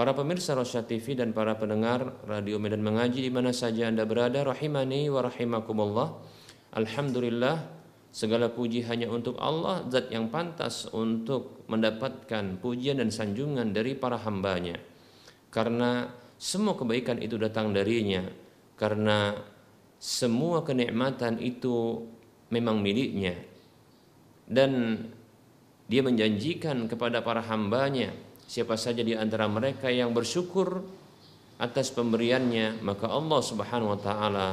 Para pemirsa Rosyad TV dan para pendengar Radio Medan Mengaji di mana saja Anda berada, rahimani wa rahimakumullah. Alhamdulillah, segala puji hanya untuk Allah, zat yang pantas untuk mendapatkan pujian dan sanjungan dari para hambanya. Karena semua kebaikan itu datang darinya, karena semua kenikmatan itu memang miliknya. Dan dia menjanjikan kepada para hambanya siapa saja di antara mereka yang bersyukur atas pemberiannya maka Allah Subhanahu wa taala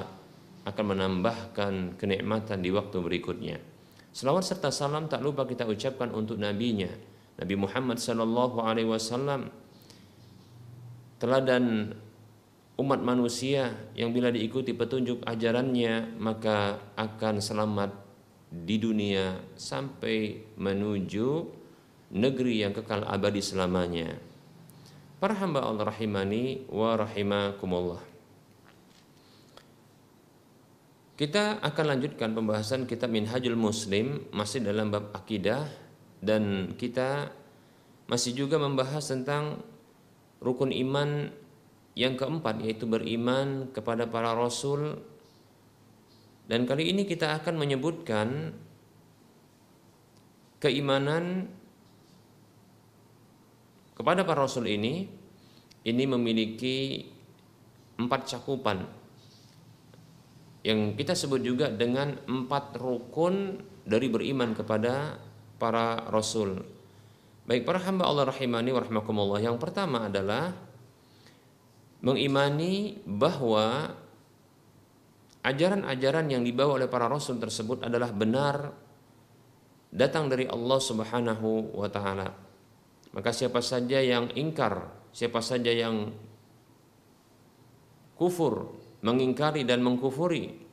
akan menambahkan kenikmatan di waktu berikutnya. Selawat serta salam tak lupa kita ucapkan untuk nabinya Nabi Muhammad sallallahu alaihi wasallam teladan umat manusia yang bila diikuti petunjuk ajarannya maka akan selamat di dunia sampai menuju negeri yang kekal abadi selamanya. Para hamba Allah rahimani wa rahimakumullah. Kita akan lanjutkan pembahasan kitab Minhajul Muslim masih dalam bab akidah dan kita masih juga membahas tentang rukun iman yang keempat yaitu beriman kepada para rasul dan kali ini kita akan menyebutkan keimanan kepada para rasul ini ini memiliki empat cakupan yang kita sebut juga dengan empat rukun dari beriman kepada para rasul. Baik para hamba Allah rahimani wa rahmakumullah. Yang pertama adalah mengimani bahwa ajaran-ajaran yang dibawa oleh para rasul tersebut adalah benar datang dari Allah Subhanahu wa taala. Maka siapa saja yang ingkar, siapa saja yang kufur, mengingkari dan mengkufuri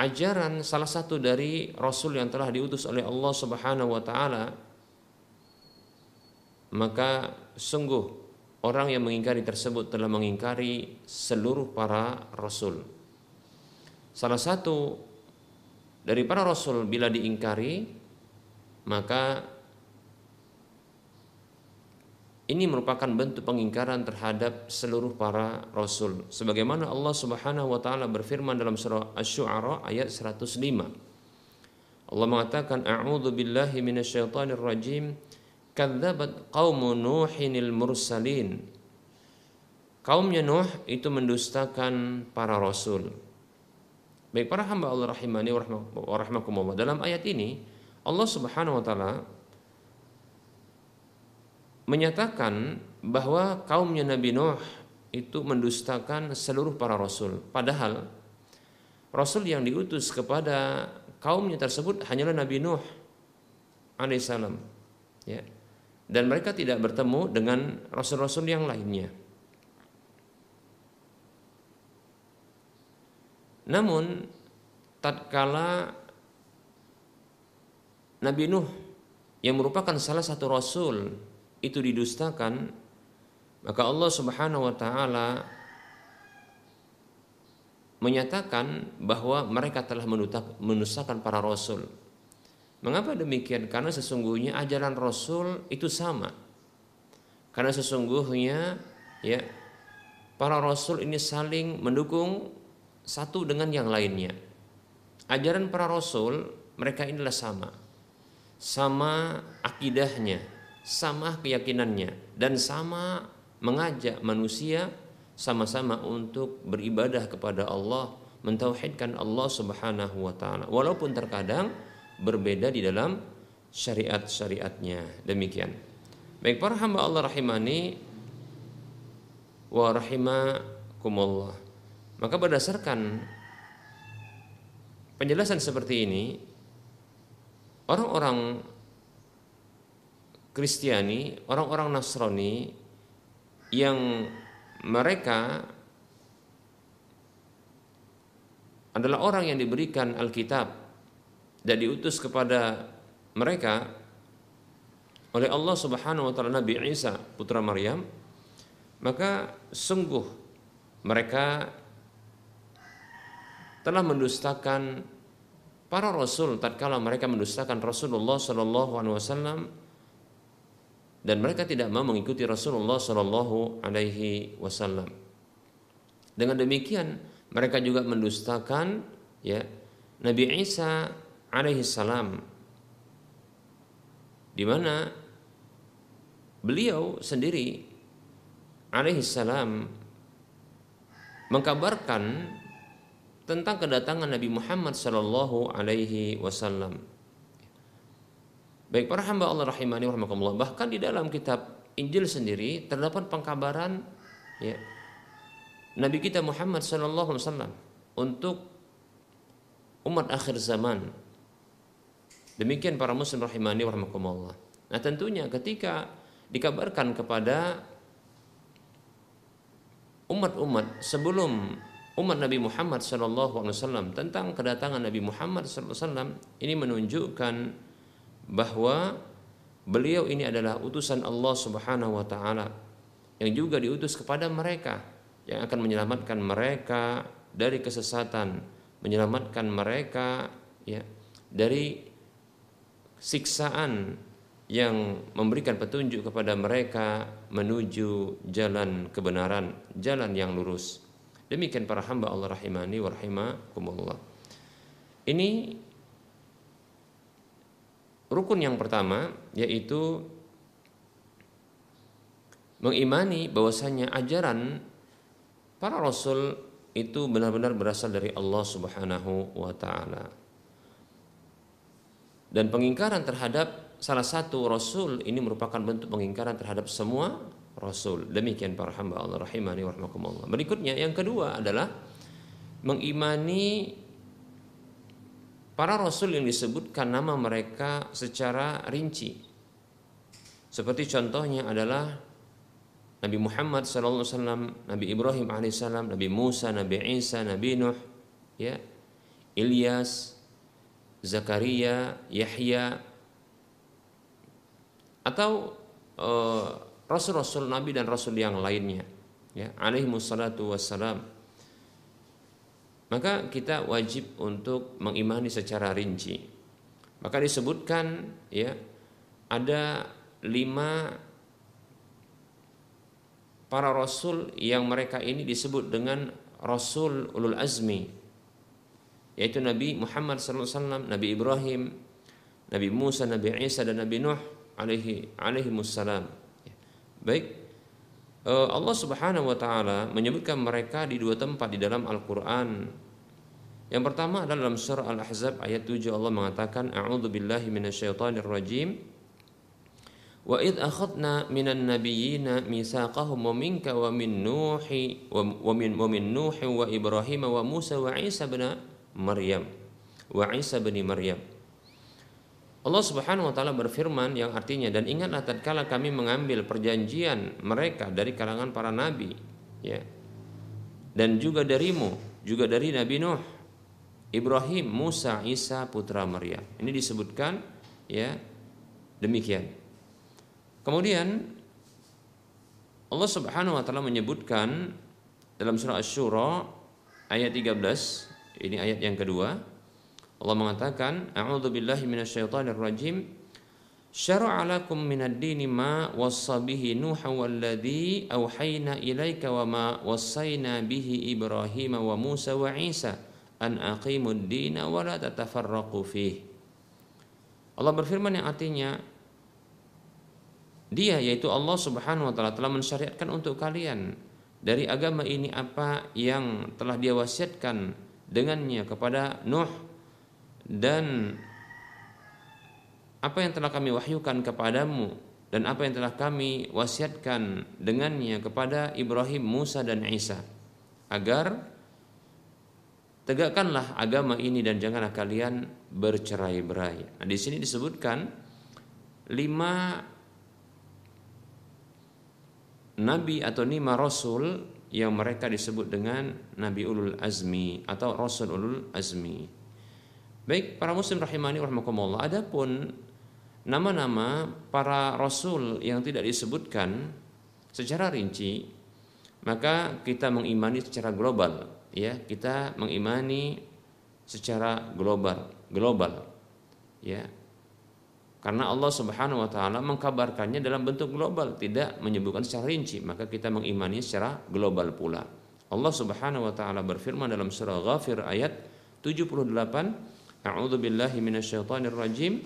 ajaran salah satu dari rasul yang telah diutus oleh Allah Subhanahu wa taala maka sungguh orang yang mengingkari tersebut telah mengingkari seluruh para rasul. Salah satu dari para rasul bila diingkari maka ini merupakan bentuk pengingkaran terhadap seluruh para rasul. Sebagaimana Allah Subhanahu wa taala berfirman dalam surah Asy-Syu'ara ayat 105. Allah mengatakan a'udzu billahi minasyaitonir rajim kadzabat qaumu nuhinil mursalin. Kaumnya Nuh itu mendustakan para rasul. Baik para hamba Allah rahimani wa rahmakumullah. Dalam ayat ini Allah Subhanahu wa taala menyatakan bahwa kaumnya Nabi Nuh itu mendustakan seluruh para rasul. Padahal rasul yang diutus kepada kaumnya tersebut hanyalah Nabi Nuh alaihissalam. Ya. Dan mereka tidak bertemu dengan rasul-rasul yang lainnya. Namun tatkala Nabi Nuh yang merupakan salah satu rasul itu didustakan, maka Allah Subhanahu wa taala menyatakan bahwa mereka telah menusakan para rasul. Mengapa demikian? Karena sesungguhnya ajaran rasul itu sama. Karena sesungguhnya ya para rasul ini saling mendukung satu dengan yang lainnya. Ajaran para rasul mereka inilah sama. Sama akidahnya, sama keyakinannya dan sama mengajak manusia sama-sama untuk beribadah kepada Allah, mentauhidkan Allah Subhanahu wa taala. Walaupun terkadang berbeda di dalam syariat-syariatnya. Demikian. Baik para hamba Allah rahimani wa rahimakumullah. Maka berdasarkan penjelasan seperti ini, orang-orang Kristiani, orang-orang Nasrani yang mereka adalah orang yang diberikan Alkitab dan diutus kepada mereka oleh Allah Subhanahu wa taala Nabi Isa putra Maryam maka sungguh mereka telah mendustakan para rasul tatkala mereka mendustakan Rasulullah sallallahu alaihi wasallam dan mereka tidak mau mengikuti Rasulullah Shallallahu Alaihi Wasallam. Dengan demikian mereka juga mendustakan ya Nabi Isa alaihi salam di mana beliau sendiri alaihi salam mengkabarkan tentang kedatangan Nabi Muhammad sallallahu alaihi wasallam Baik para hamba Allah rahimani rahimakumullah. Bahkan di dalam kitab Injil sendiri terdapat pengkabaran ya Nabi kita Muhammad sallallahu alaihi wasallam untuk umat akhir zaman. Demikian para muslim rahimani rahimakumullah. Nah, tentunya ketika dikabarkan kepada umat-umat sebelum umat Nabi Muhammad sallallahu alaihi wasallam tentang kedatangan Nabi Muhammad sallallahu alaihi wasallam ini menunjukkan bahwa beliau ini adalah utusan Allah Subhanahu wa taala yang juga diutus kepada mereka yang akan menyelamatkan mereka dari kesesatan, menyelamatkan mereka ya dari siksaan yang memberikan petunjuk kepada mereka menuju jalan kebenaran, jalan yang lurus. Demikian para hamba Allah rahimani wa rahimakumullah. Ini Rukun yang pertama yaitu mengimani bahwasanya ajaran para rasul itu benar-benar berasal dari Allah Subhanahu wa taala. Dan pengingkaran terhadap salah satu rasul ini merupakan bentuk pengingkaran terhadap semua rasul. Demikian para hamba Allah rahimani wa Berikutnya yang kedua adalah mengimani para rasul yang disebutkan nama mereka secara rinci. Seperti contohnya adalah Nabi Muhammad SAW, Nabi Ibrahim AS, Nabi Musa, Nabi Isa, Nabi Nuh, ya, Ilyas, Zakaria, Yahya, atau eh, rasul-rasul Nabi dan Rasul yang lainnya, ya, alaihi wassalam maka kita wajib untuk mengimani secara rinci. Maka disebutkan ya ada lima para rasul yang mereka ini disebut dengan rasul ulul azmi yaitu Nabi Muhammad SAW, Nabi Ibrahim, Nabi Musa, Nabi Isa dan Nabi Nuh alaihi alaihi wassalam. Baik, Allah Subhanahu wa taala menyebutkan mereka di dua tempat di dalam Al-Qur'an. Yang pertama adalah dalam surah Al-Ahzab ayat 7 Allah mengatakan a'udzu billahi minasyaitonir rajim. Wa id akhadna minan nabiyyina mitsaqahum wa minka wa min Nuhi wa min wa min Nuhi wa Ibrahim wa Musa wa Isa bin Maryam. wa Isa bin Maryam. Allah Subhanahu wa taala berfirman yang artinya dan ingatlah tatkala kami mengambil perjanjian mereka dari kalangan para nabi ya. Dan juga darimu juga dari Nabi Nuh Ibrahim Musa Isa putra Maryam. Ini disebutkan ya demikian. Kemudian Allah Subhanahu wa taala menyebutkan dalam surah Asy-Syura ayat 13 ini ayat yang kedua Allah mengatakan, "A'udzu billahi minasyaitonir rajim. Syara'a lakum minad dini ma wassa bihi Nuh walladzi auhayna ilaika wa ma wassayna bihi Ibrahim wa Musa wa Isa an aqimud dina wa la tatafarraqu fih." Allah berfirman yang artinya dia yaitu Allah Subhanahu wa taala telah mensyariatkan untuk kalian dari agama ini apa yang telah dia wasiatkan dengannya kepada Nuh dan apa yang telah kami wahyukan kepadamu dan apa yang telah kami wasiatkan dengannya kepada Ibrahim, Musa dan Isa agar tegakkanlah agama ini dan janganlah kalian bercerai-berai. Nah, di sini disebutkan lima nabi atau lima rasul yang mereka disebut dengan nabi ulul azmi atau rasul ulul azmi. Baik, para muslim rahimani rahimakumullah. Adapun nama-nama para rasul yang tidak disebutkan secara rinci, maka kita mengimani secara global, ya. Kita mengimani secara global, global. Ya. Karena Allah Subhanahu wa taala mengkabarkannya dalam bentuk global, tidak menyebutkan secara rinci, maka kita mengimani secara global pula. Allah Subhanahu wa taala berfirman dalam surah Ghafir ayat 78 A'udzu billahi minasyaitonir rajim.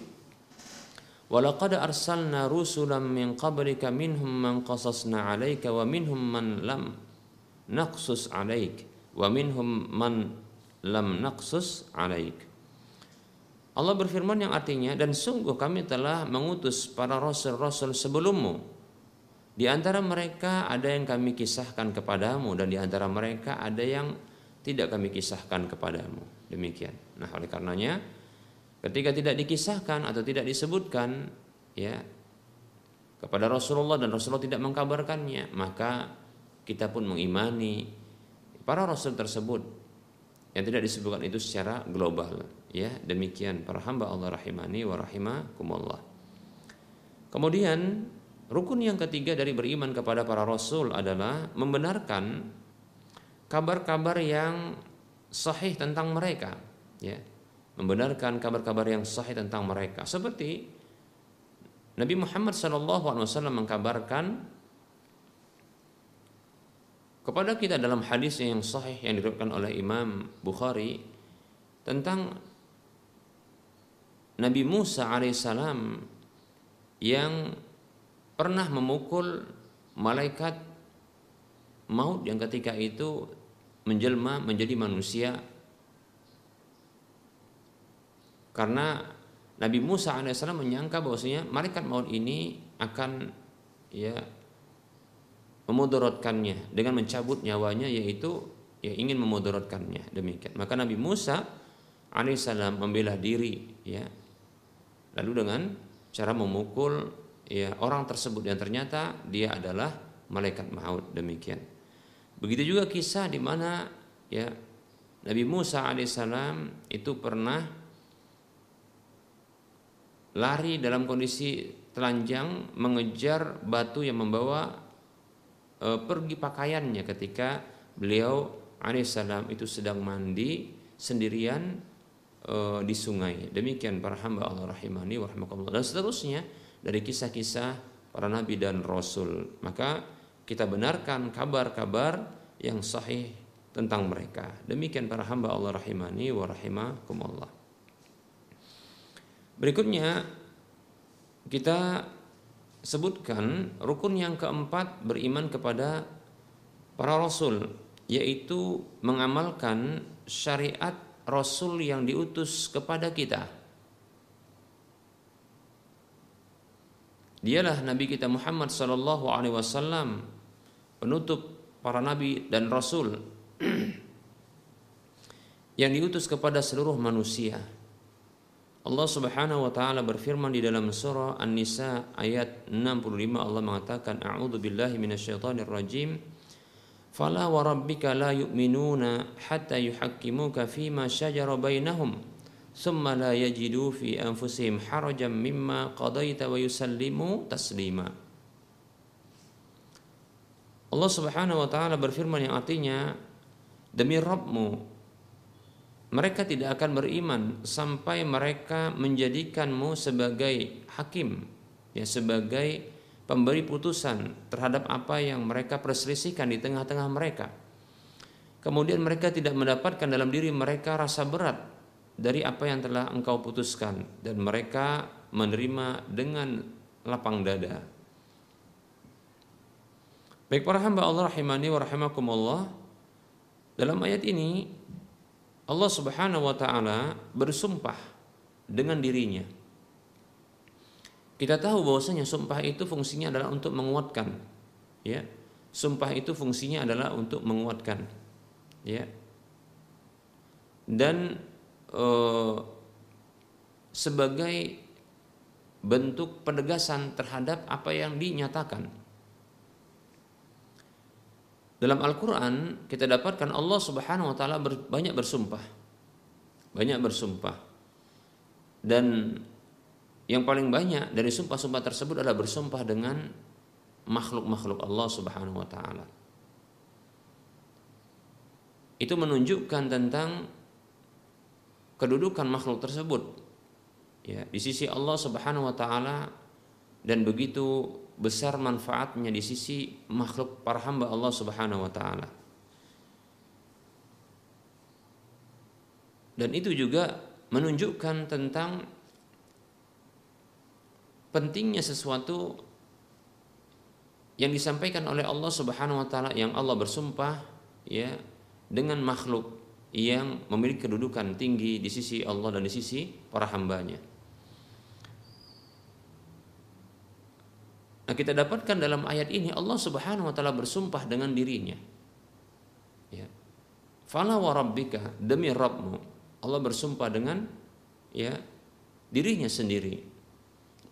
Walaqad arsalna rusulan min qablika minhum man qasasna 'alaika wa minhum man lam naqsus 'alaik wa minhum man lam naqsus 'alaik. Allah berfirman yang artinya dan sungguh kami telah mengutus para rasul-rasul sebelummu. Di antara mereka ada yang kami kisahkan kepadamu dan di antara mereka ada yang tidak kami kisahkan kepadamu. Demikian. Nah, oleh karenanya ketika tidak dikisahkan atau tidak disebutkan ya kepada Rasulullah dan Rasulullah tidak mengkabarkannya, maka kita pun mengimani para rasul tersebut yang tidak disebutkan itu secara global. Ya demikian para hamba Allah rahimani wa rahimakumullah. Kemudian rukun yang ketiga dari beriman kepada para rasul adalah membenarkan kabar-kabar yang sahih tentang mereka ya. Membenarkan kabar-kabar yang sahih tentang mereka. Seperti Nabi Muhammad SAW mengkabarkan kepada kita dalam hadis yang sahih yang diriwayatkan oleh Imam Bukhari tentang Nabi Musa alaihissalam yang pernah memukul malaikat maut yang ketika itu menjelma menjadi manusia karena Nabi Musa alaihissalam menyangka bahwasanya malaikat maut ini akan ya memudaratkannya dengan mencabut nyawanya yaitu ya ingin memudaratkannya demikian. Maka Nabi Musa alaihissalam membela diri ya lalu dengan cara memukul ya orang tersebut yang ternyata dia adalah malaikat maut. Demikian. Begitu juga kisah di mana ya Nabi Musa alaihissalam itu pernah lari dalam kondisi telanjang mengejar batu yang membawa e, pergi pakaiannya ketika beliau alaihissalam itu sedang mandi sendirian e, di sungai. Demikian para hamba Allah rahimani wa dan seterusnya dari kisah-kisah para nabi dan rasul. Maka kita benarkan kabar-kabar yang sahih tentang mereka. Demikian para hamba Allah rahimani wa rahimakumullah. Berikutnya kita sebutkan rukun yang keempat beriman kepada para rasul yaitu mengamalkan syariat rasul yang diutus kepada kita. Dialah Nabi kita Muhammad sallallahu alaihi wasallam penutup para nabi dan rasul yang diutus kepada seluruh manusia Allah Subhanahu wa taala berfirman di dalam surah An-Nisa ayat 65 Allah mengatakan a'udzu billahi minasyaitonir rajim. Fala wa rabbika la yu'minuna hatta yuhakkimuka fima shajara bainahum thumma la yajidu fi anfusihim harajan mimma qadaita wa yusallimu taslima. Allah Subhanahu wa taala berfirman yang artinya demi Rabbmu mereka tidak akan beriman sampai mereka menjadikanmu sebagai hakim ya sebagai pemberi putusan terhadap apa yang mereka perselisihkan di tengah-tengah mereka. Kemudian mereka tidak mendapatkan dalam diri mereka rasa berat dari apa yang telah engkau putuskan dan mereka menerima dengan lapang dada. Baik para hamba Allah rahimani wa rahimakumullah dalam ayat ini Allah Subhanahu wa taala bersumpah dengan dirinya. Kita tahu bahwasanya sumpah itu fungsinya adalah untuk menguatkan, ya. Sumpah itu fungsinya adalah untuk menguatkan, ya. Dan e, sebagai bentuk penegasan terhadap apa yang dinyatakan dalam Al-Quran kita dapatkan Allah Subhanahu wa taala banyak bersumpah. Banyak bersumpah. Dan yang paling banyak dari sumpah-sumpah tersebut adalah bersumpah dengan makhluk-makhluk Allah Subhanahu wa taala. Itu menunjukkan tentang kedudukan makhluk tersebut. Ya, di sisi Allah Subhanahu wa taala dan begitu besar manfaatnya di sisi makhluk para hamba Allah Subhanahu wa taala. Dan itu juga menunjukkan tentang pentingnya sesuatu yang disampaikan oleh Allah Subhanahu wa taala yang Allah bersumpah ya dengan makhluk yang memiliki kedudukan tinggi di sisi Allah dan di sisi para hambanya. Nah, kita dapatkan dalam ayat ini Allah Subhanahu wa taala bersumpah dengan dirinya. Ya. Fala wa rabbika demi Rabbmu. Allah bersumpah dengan ya dirinya sendiri.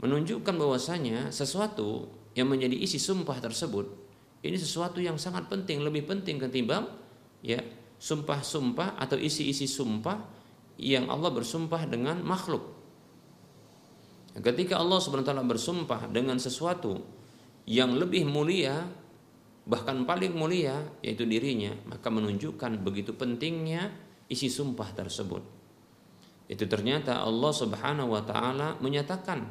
Menunjukkan bahwasanya sesuatu yang menjadi isi sumpah tersebut ini sesuatu yang sangat penting, lebih penting ketimbang ya sumpah-sumpah atau isi-isi sumpah yang Allah bersumpah dengan makhluk. Ketika Allah SWT bersumpah dengan sesuatu yang lebih mulia, bahkan paling mulia, yaitu dirinya, maka menunjukkan begitu pentingnya isi sumpah tersebut. Itu ternyata Allah Subhanahu wa taala menyatakan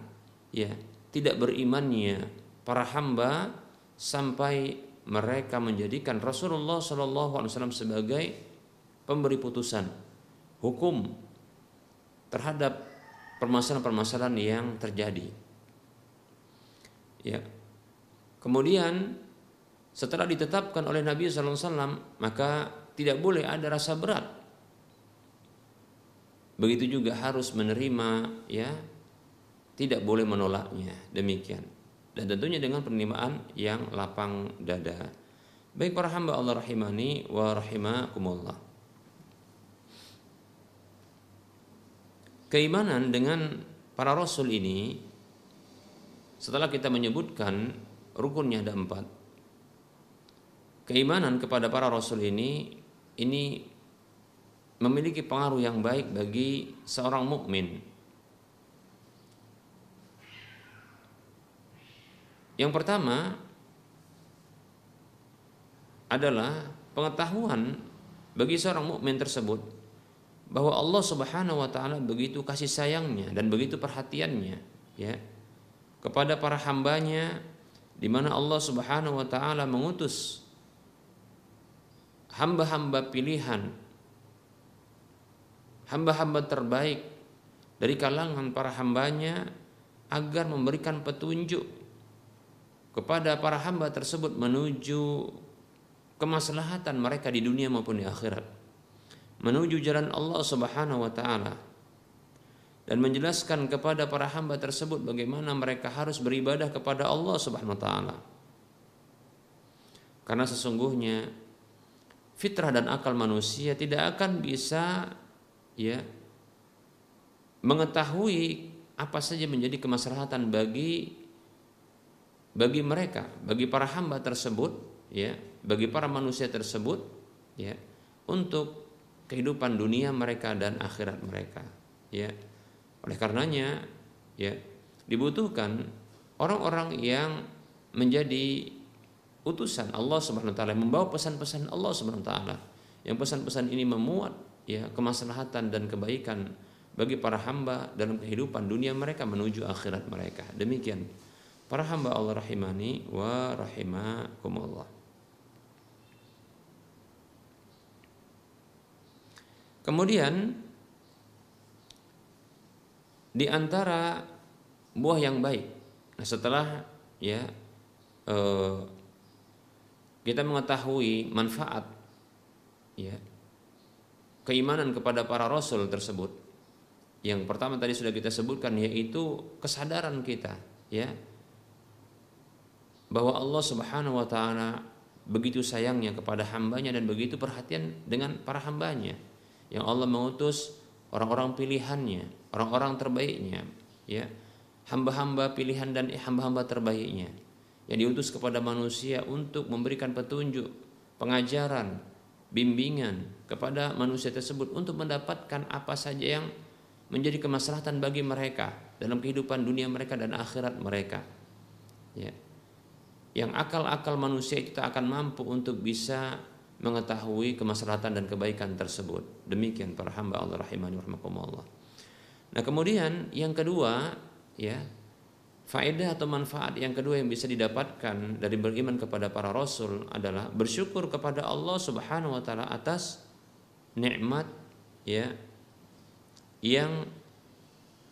ya, tidak berimannya para hamba sampai mereka menjadikan Rasulullah wasallam sebagai pemberi putusan hukum terhadap permasalahan-permasalahan yang terjadi. Ya. Kemudian setelah ditetapkan oleh Nabi SAW maka tidak boleh ada rasa berat. Begitu juga harus menerima ya tidak boleh menolaknya demikian dan tentunya dengan penerimaan yang lapang dada. Baik para hamba Allah rahimani wa rahimakumullah. Keimanan dengan para rasul ini setelah kita menyebutkan rukunnya ada empat. Keimanan kepada para rasul ini ini memiliki pengaruh yang baik bagi seorang mukmin. Yang pertama adalah pengetahuan bagi seorang mukmin tersebut bahwa Allah Subhanahu wa taala begitu kasih sayangnya dan begitu perhatiannya ya kepada para hambanya di mana Allah Subhanahu wa taala mengutus hamba-hamba pilihan hamba-hamba terbaik dari kalangan para hambanya agar memberikan petunjuk kepada para hamba tersebut menuju kemaslahatan mereka di dunia maupun di akhirat menuju jalan Allah Subhanahu wa taala dan menjelaskan kepada para hamba tersebut bagaimana mereka harus beribadah kepada Allah Subhanahu wa taala. Karena sesungguhnya fitrah dan akal manusia tidak akan bisa ya mengetahui apa saja menjadi kemaslahatan bagi bagi mereka, bagi para hamba tersebut, ya, bagi para manusia tersebut, ya, untuk kehidupan dunia mereka dan akhirat mereka, ya. Oleh karenanya, ya, dibutuhkan orang-orang yang menjadi utusan Allah Subhanahu wa taala membawa pesan-pesan Allah Subhanahu wa taala. Yang pesan-pesan ini memuat ya kemaslahatan dan kebaikan bagi para hamba dalam kehidupan dunia mereka menuju akhirat mereka. Demikian para hamba Allah rahimani wa rahimakumullah. Kemudian di antara buah yang baik. Nah, setelah ya eh, kita mengetahui manfaat ya keimanan kepada para rasul tersebut yang pertama tadi sudah kita sebutkan yaitu kesadaran kita ya bahwa Allah Subhanahu wa taala begitu sayangnya kepada hambanya dan begitu perhatian dengan para hambanya yang Allah mengutus orang-orang pilihannya, orang-orang terbaiknya, ya hamba-hamba pilihan dan hamba-hamba terbaiknya yang diutus kepada manusia untuk memberikan petunjuk, pengajaran, bimbingan kepada manusia tersebut untuk mendapatkan apa saja yang menjadi kemaslahatan bagi mereka dalam kehidupan dunia mereka dan akhirat mereka. Ya. Yang akal-akal manusia itu tak akan mampu untuk bisa mengetahui kemaslahatan dan kebaikan tersebut. Demikian para hamba Allah rahimani rahimakumullah. Nah, kemudian yang kedua, ya, faedah atau manfaat yang kedua yang bisa didapatkan dari beriman kepada para rasul adalah bersyukur kepada Allah Subhanahu wa taala atas nikmat ya yang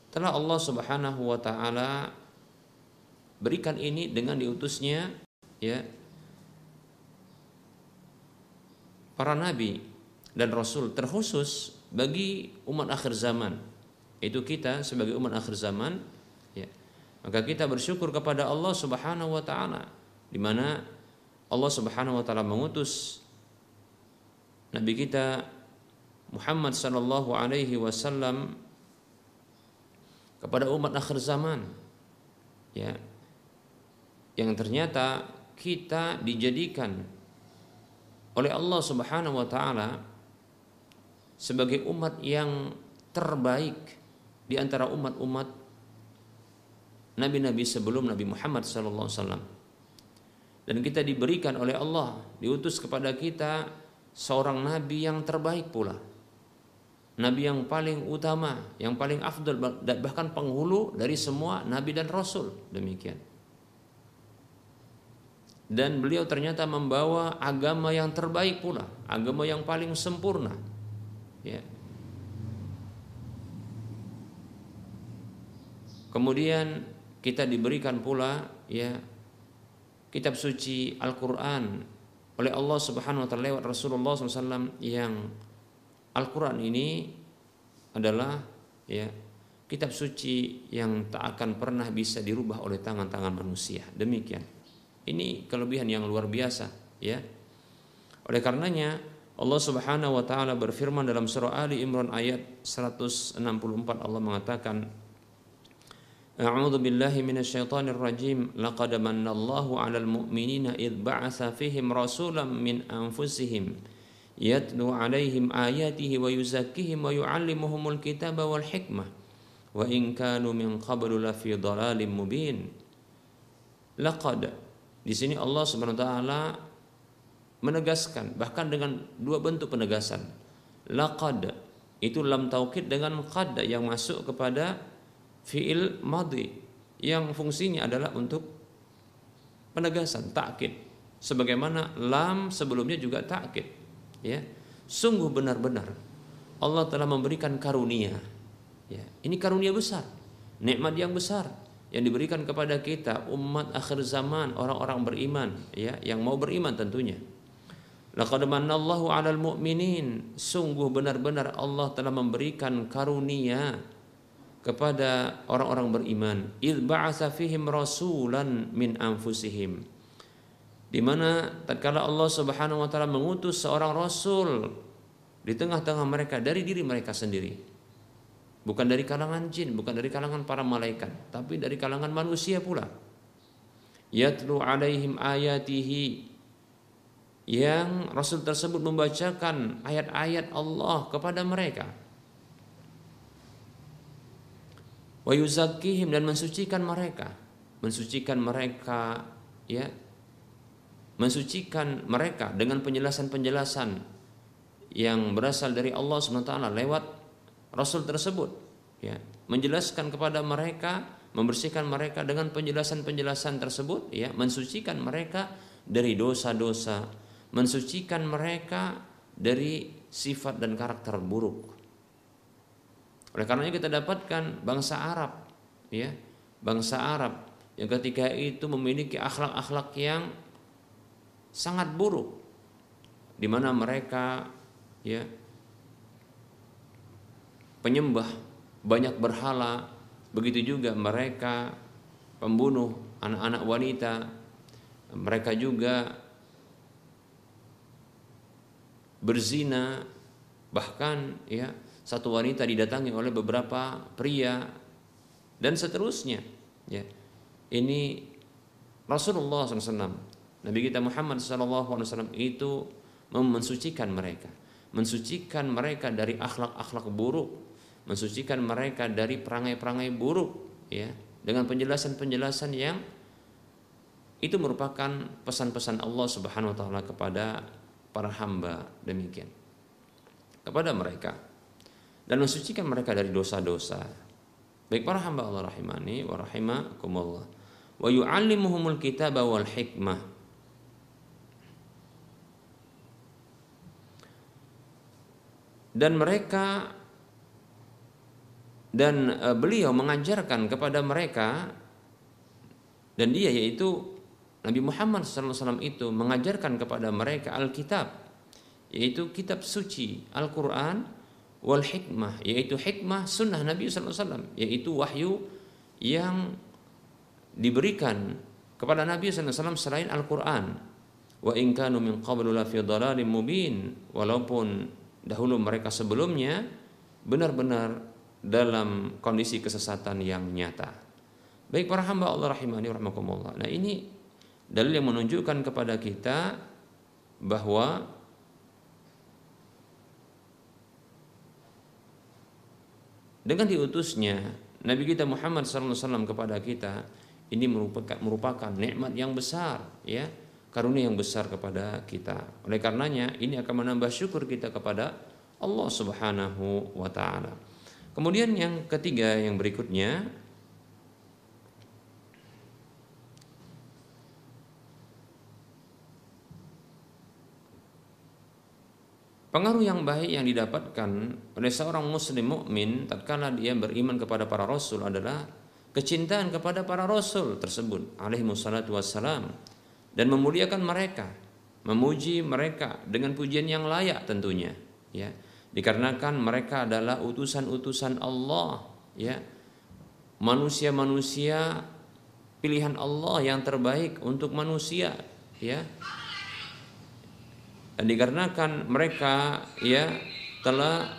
telah Allah Subhanahu wa taala berikan ini dengan diutusnya ya para nabi dan rasul terkhusus bagi umat akhir zaman. Itu kita sebagai umat akhir zaman ya. Maka kita bersyukur kepada Allah Subhanahu wa taala di mana Allah Subhanahu wa taala mengutus nabi kita Muhammad sallallahu alaihi wasallam kepada umat akhir zaman ya. Yang ternyata kita dijadikan oleh Allah Subhanahu wa taala sebagai umat yang terbaik di antara umat-umat nabi-nabi sebelum Nabi Muhammad sallallahu alaihi wasallam. Dan kita diberikan oleh Allah diutus kepada kita seorang nabi yang terbaik pula nabi yang paling utama, yang paling afdal bahkan penghulu dari semua nabi dan rasul. Demikian. Dan beliau ternyata membawa agama yang terbaik pula, agama yang paling sempurna. Ya. Kemudian kita diberikan pula ya kitab suci Al-Qur'an oleh Allah Subhanahu wa taala lewat Rasulullah SAW yang Al-Quran ini adalah ya kitab suci yang tak akan pernah bisa dirubah oleh tangan-tangan manusia. Demikian. Ini kelebihan yang luar biasa, ya. Oleh karenanya Allah Subhanahu wa taala berfirman dalam surah Ali Imran ayat 164 Allah mengatakan A'udzu billahi minasyaitonir rajim laqad manallahu 'alal mu'minina id ba'atsa fihim rasulan min anfusihim yatlu alaihim ayatihi wa yuzakkihim wa yu'allimuhumul kitaba wal hikmah. Wa in kanu min qablu lafi dhalalim mubin. Laqad di sini Allah Subhanahu wa taala menegaskan bahkan dengan dua bentuk penegasan. Laqad itu lam taukid dengan qad yang masuk kepada fiil madhi yang fungsinya adalah untuk penegasan takkid sebagaimana lam sebelumnya juga takkid ya. Sungguh benar-benar Allah telah memberikan karunia ya. Ini karunia besar nikmat yang besar yang diberikan kepada kita umat akhir zaman orang-orang beriman ya yang mau beriman tentunya. Laqad manallahu 'alal mu'minin. Sungguh benar-benar Allah telah memberikan karunia kepada orang-orang beriman. Id ba'atsa fihim rasulan min anfusihim. Di mana tatkala Allah Subhanahu wa taala mengutus seorang rasul di tengah-tengah mereka dari diri mereka sendiri. Bukan dari kalangan jin, bukan dari kalangan para malaikat, tapi dari kalangan manusia pula. Yatlu alaihim ayatihi yang Rasul tersebut membacakan ayat-ayat Allah kepada mereka. Wa yuzakkihim dan mensucikan mereka, mensucikan mereka ya mensucikan mereka dengan penjelasan-penjelasan yang berasal dari Allah SWT lewat Rasul tersebut ya menjelaskan kepada mereka membersihkan mereka dengan penjelasan-penjelasan tersebut ya mensucikan mereka dari dosa-dosa mensucikan mereka dari sifat dan karakter buruk. Oleh karenanya kita dapatkan bangsa Arab ya bangsa Arab yang ketika itu memiliki akhlak-akhlak yang sangat buruk di mana mereka ya penyembah banyak berhala begitu juga mereka pembunuh anak-anak wanita mereka juga berzina bahkan ya satu wanita didatangi oleh beberapa pria dan seterusnya ya. Ini Rasulullah SAW Nabi kita Muhammad SAW itu mensucikan mereka mensucikan mereka dari akhlak-akhlak buruk, mensucikan mereka dari perangai-perangai buruk, ya, dengan penjelasan-penjelasan yang itu merupakan pesan-pesan Allah Subhanahu wa taala kepada para hamba demikian kepada mereka dan mensucikan mereka dari dosa-dosa. Baik para hamba Allah rahimani wa rahimakumullah. Wa yu'allimuhumul kitaba wal hikmah dan mereka dan e, beliau mengajarkan kepada mereka dan dia yaitu Nabi Muhammad SAW itu mengajarkan kepada mereka Alkitab yaitu kitab suci Al-Quran wal hikmah yaitu hikmah sunnah Nabi SAW yaitu wahyu yang diberikan kepada Nabi SAW selain Al-Quran. Wa in kanu min qablu la fi mubin walaupun dahulu mereka sebelumnya benar-benar dalam kondisi kesesatan yang nyata. Baik para hamba Allah rahimani rahimakumullah. Nah, ini dalil yang menunjukkan kepada kita bahwa dengan diutusnya Nabi kita Muhammad SAW kepada kita ini merupakan merupakan nikmat yang besar ya karunia yang besar kepada kita. Oleh karenanya ini akan menambah syukur kita kepada Allah Subhanahu wa taala. Kemudian yang ketiga yang berikutnya Pengaruh yang baik yang didapatkan oleh seorang muslim mukmin tatkala dia beriman kepada para rasul adalah kecintaan kepada para rasul tersebut alaihi wassalatu wassalam dan memuliakan mereka, memuji mereka dengan pujian yang layak tentunya, ya. Dikarenakan mereka adalah utusan-utusan Allah, ya. Manusia-manusia pilihan Allah yang terbaik untuk manusia, ya. Dan dikarenakan mereka ya telah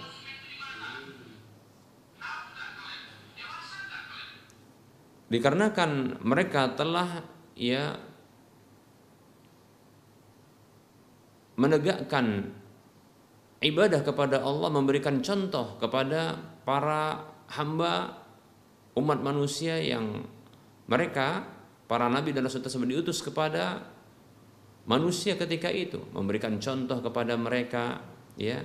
dikarenakan mereka telah ya menegakkan ibadah kepada Allah, memberikan contoh kepada para hamba umat manusia yang mereka para nabi dan rasul tersebut diutus kepada manusia ketika itu, memberikan contoh kepada mereka ya.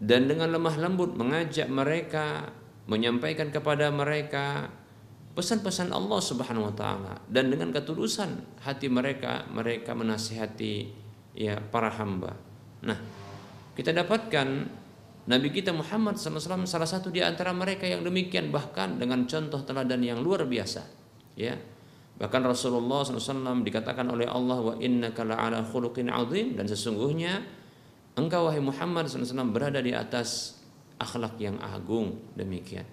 Dan dengan lemah lembut mengajak mereka, menyampaikan kepada mereka pesan-pesan Allah Subhanahu wa taala dan dengan ketulusan hati mereka mereka menasihati ya para hamba. Nah, kita dapatkan Nabi kita Muhammad SAW salah satu di antara mereka yang demikian bahkan dengan contoh teladan yang luar biasa. Ya, bahkan Rasulullah SAW dikatakan oleh Allah wa inna ala khuluqin azim dan sesungguhnya engkau wahai Muhammad SAW berada di atas akhlak yang agung demikian.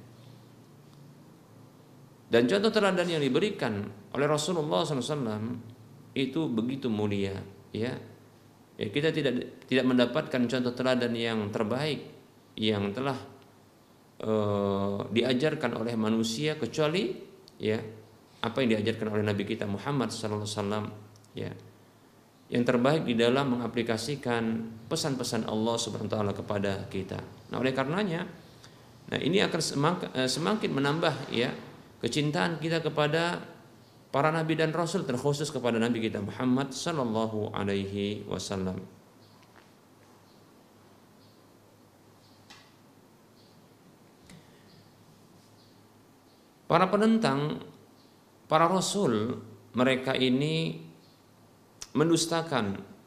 Dan contoh teladan yang diberikan oleh Rasulullah SAW itu begitu mulia, ya ya, kita tidak tidak mendapatkan contoh teladan yang terbaik yang telah uh, diajarkan oleh manusia kecuali ya apa yang diajarkan oleh Nabi kita Muhammad SAW ya yang terbaik di dalam mengaplikasikan pesan-pesan Allah Subhanahu wa taala kepada kita. Nah, oleh karenanya nah ini akan eh, semakin menambah ya kecintaan kita kepada para nabi dan rasul terkhusus kepada nabi kita Muhammad sallallahu alaihi wasallam. Para penentang, para rasul, mereka ini mendustakan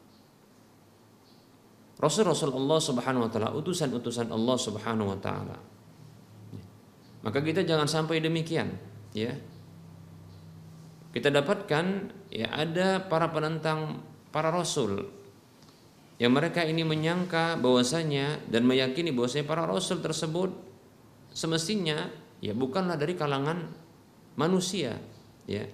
Rasul-Rasul Allah Subhanahu wa taala, utusan-utusan Allah Subhanahu wa taala. Maka kita jangan sampai demikian, ya. Kita dapatkan ya ada para penentang para rasul yang mereka ini menyangka bahwasanya dan meyakini bahwasanya para rasul tersebut semestinya ya bukanlah dari kalangan manusia ya.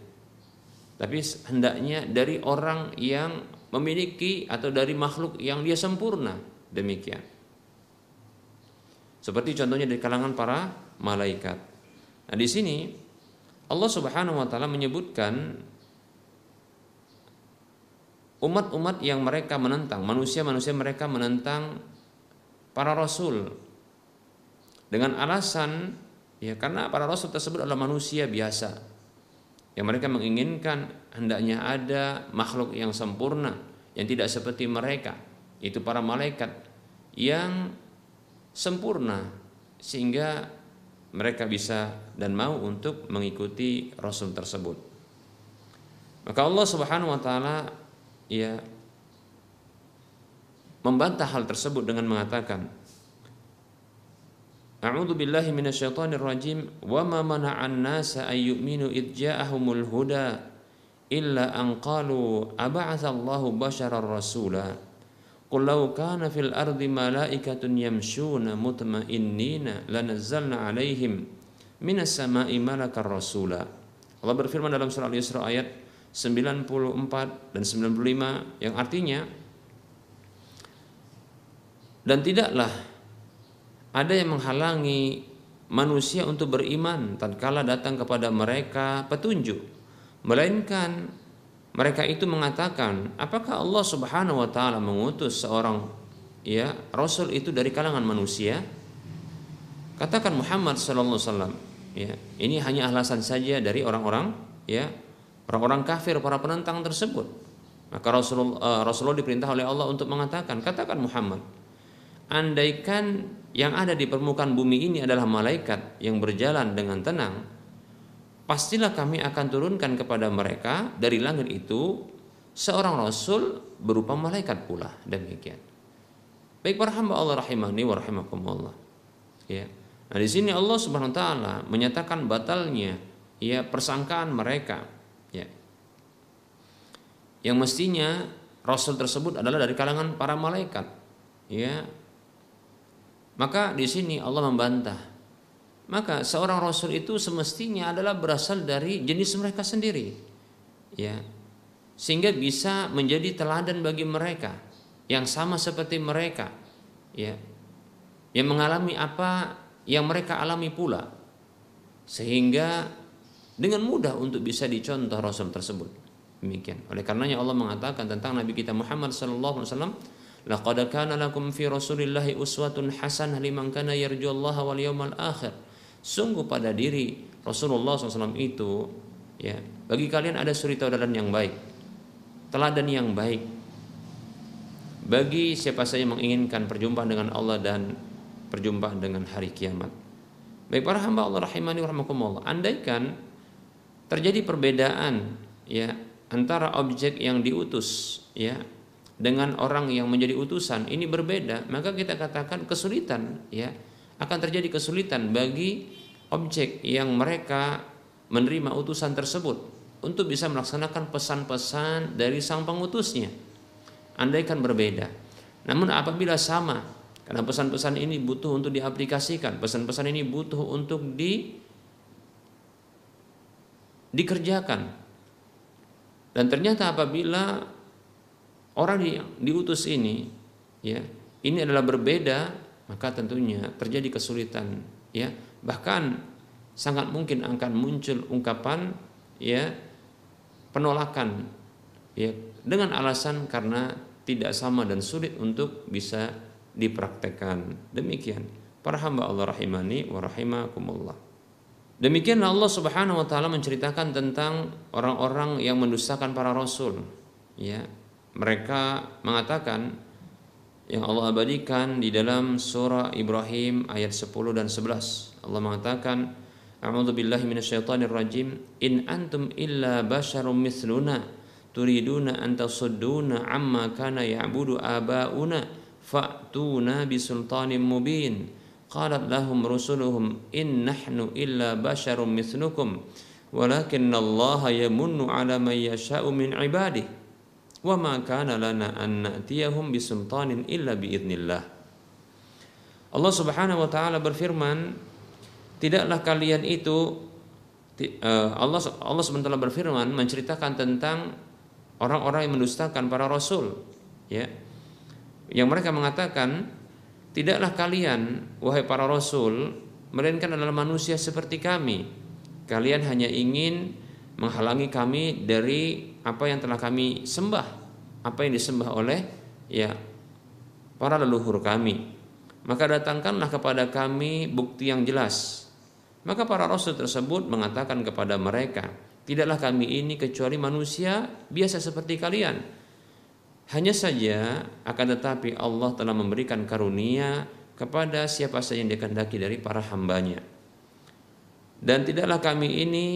Tapi hendaknya dari orang yang memiliki atau dari makhluk yang dia sempurna demikian. Seperti contohnya dari kalangan para malaikat. Nah di sini Allah Subhanahu wa taala menyebutkan umat-umat yang mereka menentang manusia-manusia mereka menentang para rasul dengan alasan Ya, karena para rasul tersebut adalah manusia biasa. Yang mereka menginginkan hendaknya ada makhluk yang sempurna yang tidak seperti mereka. Itu para malaikat yang sempurna sehingga mereka bisa dan mau untuk mengikuti rasul tersebut. Maka Allah Subhanahu wa taala ya membantah hal tersebut dengan mengatakan A'udzu billahi minasyaitonir rajim wa ma mana'an nasa ay yu'minu id ja'ahumul huda illa an qalu ab'atha Allahu basharar rasula Qul law kana fil ardi malaikatun yamshuna mutma'innina lanazzalna 'alaihim minas sama'i malakar rasula. Allah berfirman dalam surah Al-Isra ayat 94 dan 95 yang artinya dan tidaklah ada yang menghalangi manusia untuk beriman tatkala datang kepada mereka petunjuk melainkan mereka itu mengatakan apakah Allah Subhanahu wa taala mengutus seorang ya rasul itu dari kalangan manusia? Katakan Muhammad sallallahu wasallam ya ini hanya alasan saja dari orang-orang ya orang-orang kafir para penentang tersebut. Maka Rasulullah, uh, Rasulullah diperintah oleh Allah untuk mengatakan katakan Muhammad andaikan yang ada di permukaan bumi ini adalah malaikat yang berjalan dengan tenang, pastilah kami akan turunkan kepada mereka dari langit itu seorang rasul berupa malaikat pula demikian. Baik para Allah rahimani wa rahimakumullah. Ya. Nah, di sini Allah Subhanahu wa taala menyatakan batalnya ya persangkaan mereka ya. Yang mestinya rasul tersebut adalah dari kalangan para malaikat. Ya, maka di sini Allah membantah. Maka seorang rasul itu semestinya adalah berasal dari jenis mereka sendiri. Ya. Sehingga bisa menjadi teladan bagi mereka yang sama seperti mereka. Ya. Yang mengalami apa yang mereka alami pula. Sehingga dengan mudah untuk bisa dicontoh rasul tersebut. Demikian. Oleh karenanya Allah mengatakan tentang Nabi kita Muhammad sallallahu alaihi wasallam Laqad kana lakum fi Rasulillahi uswatun hasanah liman kana yarjullaha wal yawmal akhir. Sungguh pada diri Rasulullah SAW itu ya, bagi kalian ada suri tauladan yang baik. Teladan yang baik. Bagi siapa saja menginginkan perjumpaan dengan Allah dan perjumpaan dengan hari kiamat. Baik para hamba Allah rahimani warahmatullah. Andaikan terjadi perbedaan ya antara objek yang diutus ya dengan orang yang menjadi utusan ini berbeda, maka kita katakan kesulitan ya akan terjadi kesulitan bagi objek yang mereka menerima utusan tersebut untuk bisa melaksanakan pesan-pesan dari sang pengutusnya. Andaikan berbeda. Namun apabila sama, karena pesan-pesan ini butuh untuk diaplikasikan, pesan-pesan ini butuh untuk di dikerjakan. Dan ternyata apabila orang yang diutus ini ya ini adalah berbeda maka tentunya terjadi kesulitan ya. Bahkan sangat mungkin akan muncul ungkapan ya penolakan ya dengan alasan karena tidak sama dan sulit untuk bisa dipraktekkan. Demikian. Para hamba Allah rahimani wa rahimakumullah. Demikian Allah Subhanahu wa taala menceritakan tentang orang-orang yang mendustakan para rasul ya. Mereka mengatakan yang Allah abadikan di dalam surah Ibrahim ayat 10 dan 11 Allah mengatakan A'udzu billahi minasyaitonir rajim. In antum illa basyarum mithluna turiduna an tasudduna amma kana ya'budu abauna fa'tuna bisultanin mubin. Qalat lahum rusuluhum in nahnu illa basyarum mithlukum walakin Allah yamunnu ala man yasha'u min ibadihi wa ma kana lana an na'tiyahum bisultanin illa Allah Subhanahu wa taala berfirman tidaklah kalian itu eh, Allah Allah sebentar berfirman menceritakan tentang orang-orang yang mendustakan para rasul. Ya. Yang mereka mengatakan tidaklah kalian wahai para rasul melainkan adalah manusia seperti kami. Kalian hanya ingin menghalangi kami dari apa yang telah kami sembah apa yang disembah oleh ya para leluhur kami maka datangkanlah kepada kami bukti yang jelas maka para rasul tersebut mengatakan kepada mereka, "Tidaklah kami ini kecuali manusia biasa seperti kalian." Hanya saja akan tetapi Allah telah memberikan karunia kepada siapa saja yang dikehendaki dari para hambanya. Dan tidaklah kami ini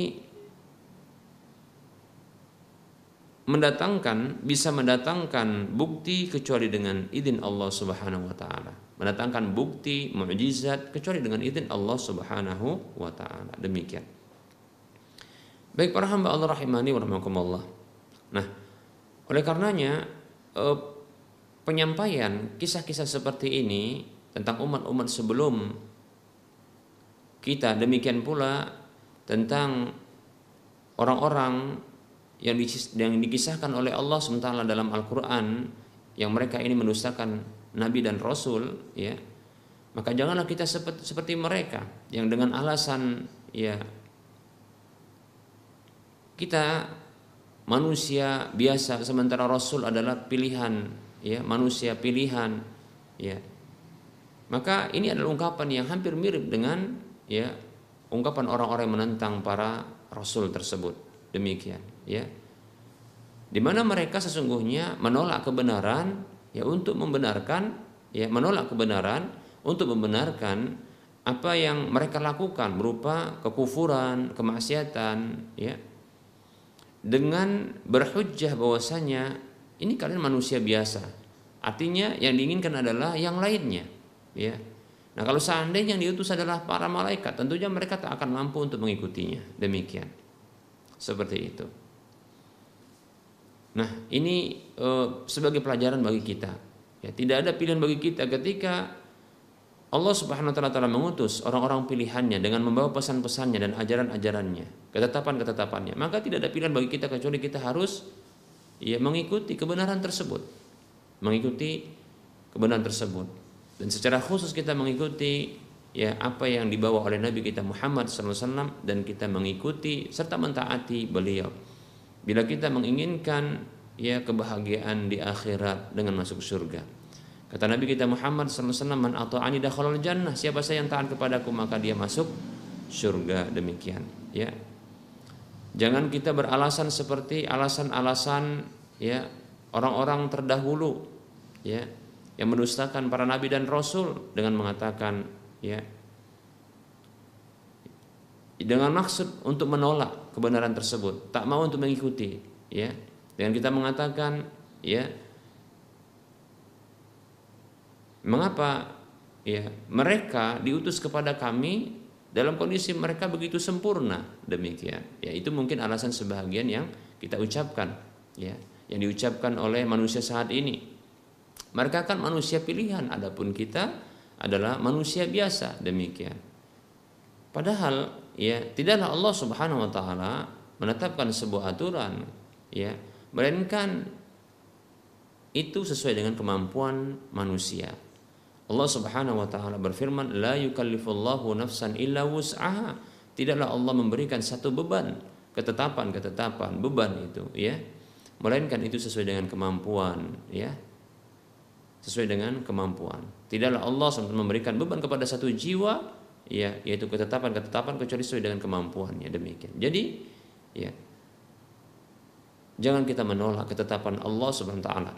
mendatangkan bisa mendatangkan bukti kecuali dengan izin Allah Subhanahu wa taala mendatangkan bukti mukjizat kecuali dengan izin Allah Subhanahu wa taala. Demikian. Baik para hamba Allah rahimani wa. Nah, oleh karenanya eh, penyampaian kisah-kisah seperti ini tentang umat-umat sebelum kita demikian pula tentang orang-orang yang dikisahkan oleh Allah SWT dalam Al-Quran yang mereka ini mendustakan nabi dan rasul ya maka janganlah kita seperti, seperti mereka yang dengan alasan ya kita manusia biasa sementara rasul adalah pilihan ya manusia pilihan ya. Maka ini adalah ungkapan yang hampir mirip dengan ya ungkapan orang-orang yang menentang para rasul tersebut. Demikian ya di mana mereka sesungguhnya menolak kebenaran ya untuk membenarkan ya menolak kebenaran untuk membenarkan apa yang mereka lakukan berupa kekufuran, kemaksiatan ya dengan berhujjah bahwasanya ini kalian manusia biasa. Artinya yang diinginkan adalah yang lainnya ya. Nah, kalau seandainya yang diutus adalah para malaikat, tentunya mereka tak akan mampu untuk mengikutinya. Demikian. Seperti itu. Nah, ini e, sebagai pelajaran bagi kita. Ya, tidak ada pilihan bagi kita ketika Allah Subhanahu wa taala mengutus orang-orang pilihannya dengan membawa pesan-pesannya dan ajaran-ajarannya, ketetapan-ketetapannya. Maka tidak ada pilihan bagi kita kecuali kita harus ya mengikuti kebenaran tersebut. Mengikuti kebenaran tersebut. Dan secara khusus kita mengikuti ya apa yang dibawa oleh Nabi kita Muhammad SAW dan kita mengikuti serta mentaati beliau bila kita menginginkan ya kebahagiaan di akhirat dengan masuk surga. Kata Nabi kita Muhammad SAW, Man ata'ani jannah. Siapa saya yang taat kepadaku maka dia masuk surga demikian. Ya. Jangan kita beralasan seperti alasan-alasan ya orang-orang terdahulu ya yang mendustakan para nabi dan rasul dengan mengatakan ya dengan maksud untuk menolak kebenaran tersebut, tak mau untuk mengikuti, ya. Dengan kita mengatakan, ya, mengapa ya mereka diutus kepada kami dalam kondisi mereka begitu sempurna demikian. Ya itu mungkin alasan sebagian yang kita ucapkan ya yang diucapkan oleh manusia saat ini. Mereka kan manusia pilihan adapun kita adalah manusia biasa demikian. Padahal ya tidaklah Allah Subhanahu wa taala menetapkan sebuah aturan ya melainkan itu sesuai dengan kemampuan manusia. Allah Subhanahu wa taala berfirman, "La yukallifullahu nafsan illa wus'aha." Tidaklah Allah memberikan satu beban, ketetapan-ketetapan beban itu, ya. Melainkan itu sesuai dengan kemampuan, ya. Sesuai dengan kemampuan. Tidaklah Allah SWT memberikan beban kepada satu jiwa, ya, yaitu ketetapan-ketetapan kecuali sesuai dengan kemampuannya demikian. Jadi, ya. Jangan kita menolak ketetapan Allah Subhanahu wa taala.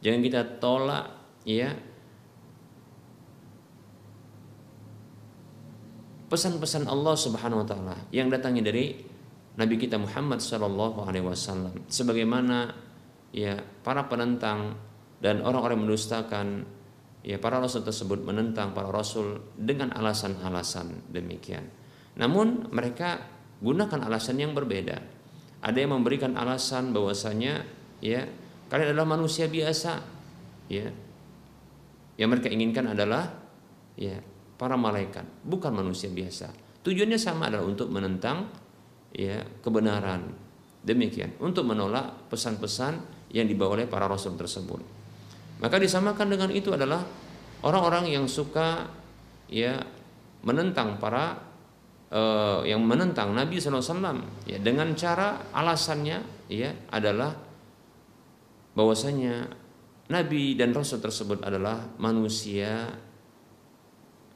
Jangan kita tolak ya pesan-pesan Allah Subhanahu wa taala yang datangnya dari Nabi kita Muhammad sallallahu alaihi wasallam sebagaimana ya para penentang dan orang-orang mendustakan ya para rasul tersebut menentang para rasul dengan alasan-alasan demikian. Namun mereka gunakan alasan yang berbeda. Ada yang memberikan alasan bahwasanya ya kalian adalah manusia biasa ya. Yang mereka inginkan adalah ya para malaikat, bukan manusia biasa. Tujuannya sama adalah untuk menentang ya kebenaran. Demikian, untuk menolak pesan-pesan yang dibawa oleh para rasul tersebut. Maka disamakan dengan itu adalah orang-orang yang suka ya menentang para uh, yang menentang Nabi SAW ya dengan cara alasannya ya adalah bahwasanya Nabi dan Rasul tersebut adalah manusia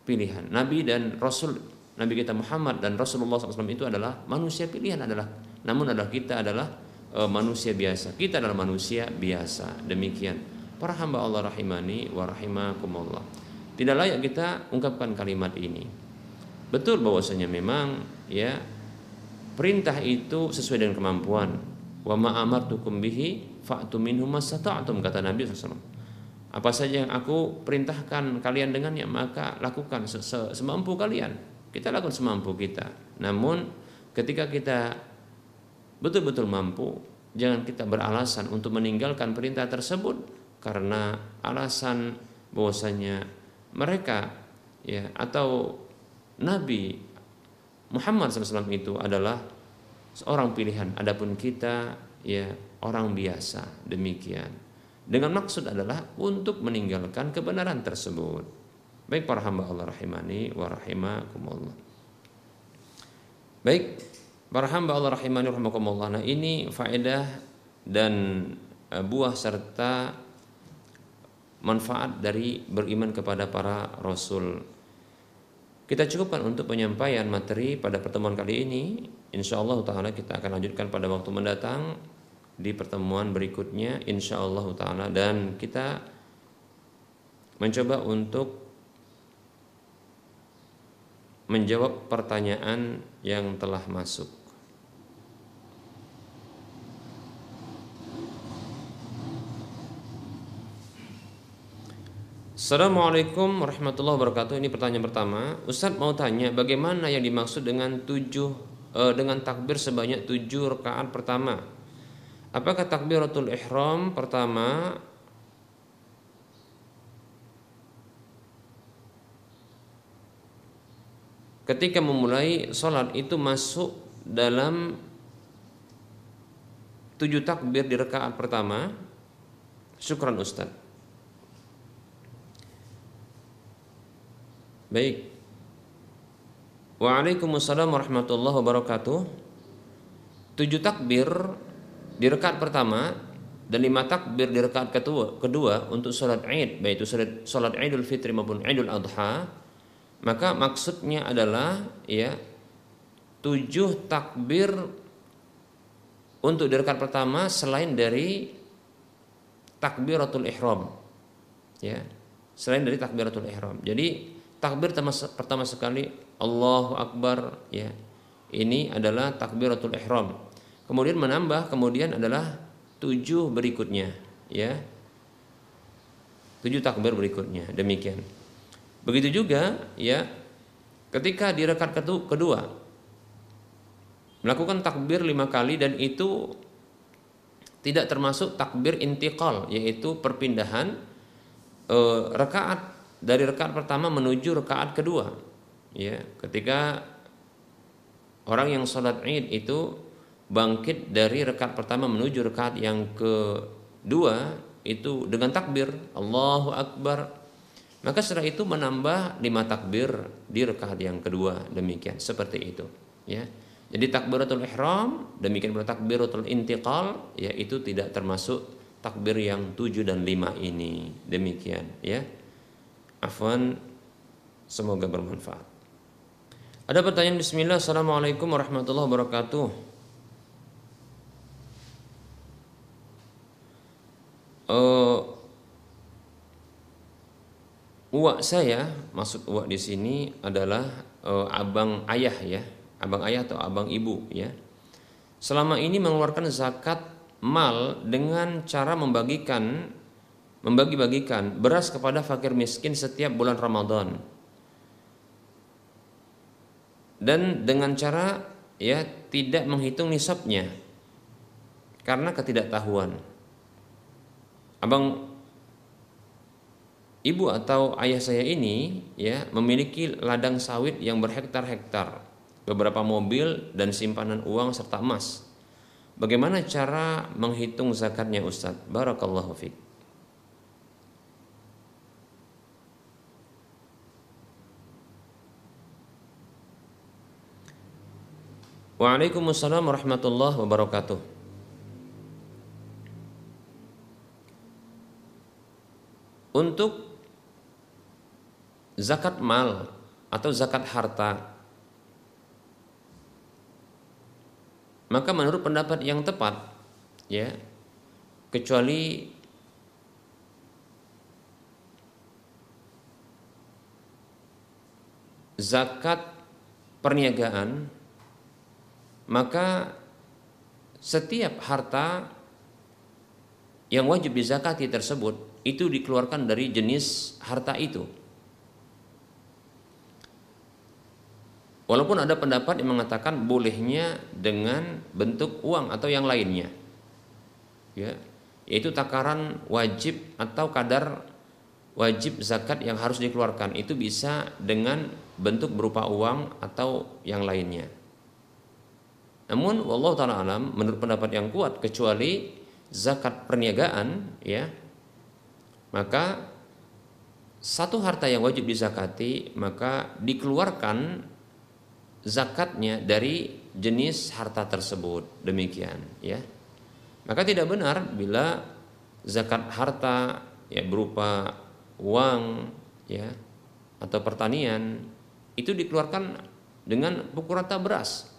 pilihan. Nabi dan Rasul Nabi kita Muhammad dan Rasulullah SAW itu adalah manusia pilihan adalah namun adalah kita adalah e, manusia biasa. Kita adalah manusia biasa. Demikian. Para hamba Allah rahimani wa rahimakumullah. Tidak layak kita ungkapkan kalimat ini. Betul bahwasanya memang ya perintah itu sesuai dengan kemampuan. Wa ma amartukum bihi fa'tu minhum masata'tum kata Nabi SAW apa saja yang aku perintahkan kalian dengannya maka lakukan semampu kalian. Kita lakukan semampu kita. Namun ketika kita betul-betul mampu, jangan kita beralasan untuk meninggalkan perintah tersebut karena alasan bahwasanya mereka ya atau Nabi Muhammad SAW itu adalah seorang pilihan. Adapun kita ya orang biasa demikian dengan maksud adalah untuk meninggalkan kebenaran tersebut. Baik para hamba Allah rahimani wa rahimakumullah. Baik para hamba Allah rahimani wa rahimakumullah. Nah ini faedah dan eh, buah serta manfaat dari beriman kepada para rasul. Kita cukupkan untuk penyampaian materi pada pertemuan kali ini. Insya Allah taala kita akan lanjutkan pada waktu mendatang di pertemuan berikutnya insya Allah taala dan kita mencoba untuk menjawab pertanyaan yang telah masuk. Assalamualaikum warahmatullahi wabarakatuh. Ini pertanyaan pertama. Ustadz mau tanya bagaimana yang dimaksud dengan tujuh eh, dengan takbir sebanyak tujuh rakaat pertama Apakah takbiratul ihram pertama ketika memulai sholat itu masuk dalam tujuh takbir di rakaat pertama? Syukran Ustaz. Baik. Waalaikumsalam warahmatullahi wabarakatuh. Tujuh takbir di rakaat pertama dan lima takbir di rakaat kedua, kedua untuk sholat id, baik itu sholat, sholat idul fitri maupun idul adha, maka maksudnya adalah ya tujuh takbir untuk di rakaat pertama selain dari takbiratul ihram, ya selain dari takbiratul ihram. Jadi takbir pertama, sekali Allahu Akbar, ya. Ini adalah takbiratul ihram. Kemudian menambah kemudian adalah tujuh berikutnya ya. Tujuh takbir berikutnya demikian. Begitu juga ya ketika di rakaat kedua melakukan takbir lima kali dan itu tidak termasuk takbir intiqal yaitu perpindahan e, rakaat dari rakaat pertama menuju rakaat kedua ya ketika orang yang sholat id itu bangkit dari rekat pertama menuju rekat yang kedua itu dengan takbir Allahu Akbar Maka setelah itu menambah lima takbir di rakaat yang kedua demikian seperti itu ya. Jadi takbiratul ihram demikian pula takbiratul intiqal ya itu tidak termasuk takbir yang tujuh dan lima ini demikian ya. Afwan semoga bermanfaat. Ada pertanyaan Bismillah Assalamualaikum warahmatullahi wabarakatuh uh, uak saya maksud uak di sini adalah uh, abang ayah ya abang ayah atau abang ibu ya selama ini mengeluarkan zakat mal dengan cara membagikan membagi-bagikan beras kepada fakir miskin setiap bulan Ramadan dan dengan cara ya tidak menghitung nisabnya karena ketidaktahuan abang ibu atau ayah saya ini ya memiliki ladang sawit yang berhektar-hektar, beberapa mobil dan simpanan uang serta emas. Bagaimana cara menghitung zakatnya Ustadz? Barakallahu fiqh. Waalaikumsalam warahmatullahi wabarakatuh. Untuk zakat mal atau zakat harta maka menurut pendapat yang tepat ya kecuali zakat perniagaan maka setiap harta yang wajib dizakati tersebut itu dikeluarkan dari jenis harta itu. Walaupun ada pendapat yang mengatakan bolehnya dengan bentuk uang atau yang lainnya. Ya, yaitu takaran wajib atau kadar wajib zakat yang harus dikeluarkan itu bisa dengan bentuk berupa uang atau yang lainnya. Namun wallahu taala alam menurut pendapat yang kuat kecuali zakat perniagaan ya maka satu harta yang wajib dizakati maka dikeluarkan zakatnya dari jenis harta tersebut. Demikian ya. Maka tidak benar bila zakat harta ya berupa uang ya atau pertanian itu dikeluarkan dengan pukul rata beras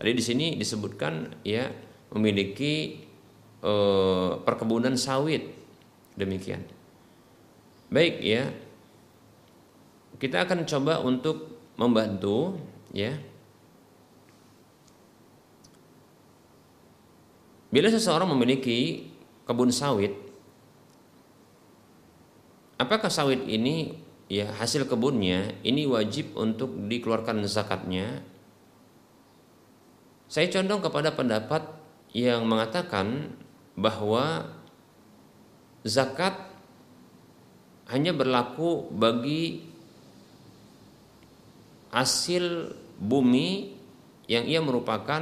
tadi di sini disebutkan ya memiliki eh, perkebunan sawit demikian Baik ya. Kita akan coba untuk membantu ya. Bila seseorang memiliki kebun sawit, apakah sawit ini ya hasil kebunnya ini wajib untuk dikeluarkan zakatnya? Saya condong kepada pendapat yang mengatakan bahwa zakat hanya berlaku bagi hasil bumi yang ia merupakan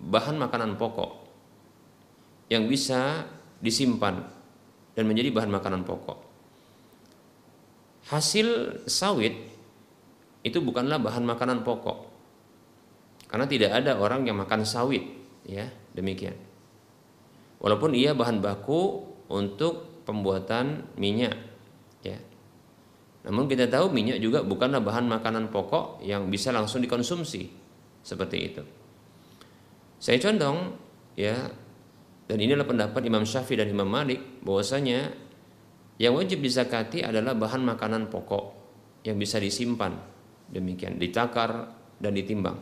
bahan makanan pokok yang bisa disimpan dan menjadi bahan makanan pokok. Hasil sawit itu bukanlah bahan makanan pokok. Karena tidak ada orang yang makan sawit, ya, demikian. Walaupun ia bahan baku untuk pembuatan minyak Ya. Namun kita tahu minyak juga bukanlah bahan makanan pokok yang bisa langsung dikonsumsi seperti itu. Saya condong ya dan inilah pendapat Imam Syafi'i dan Imam Malik bahwasanya yang wajib dizakati adalah bahan makanan pokok yang bisa disimpan demikian ditakar dan ditimbang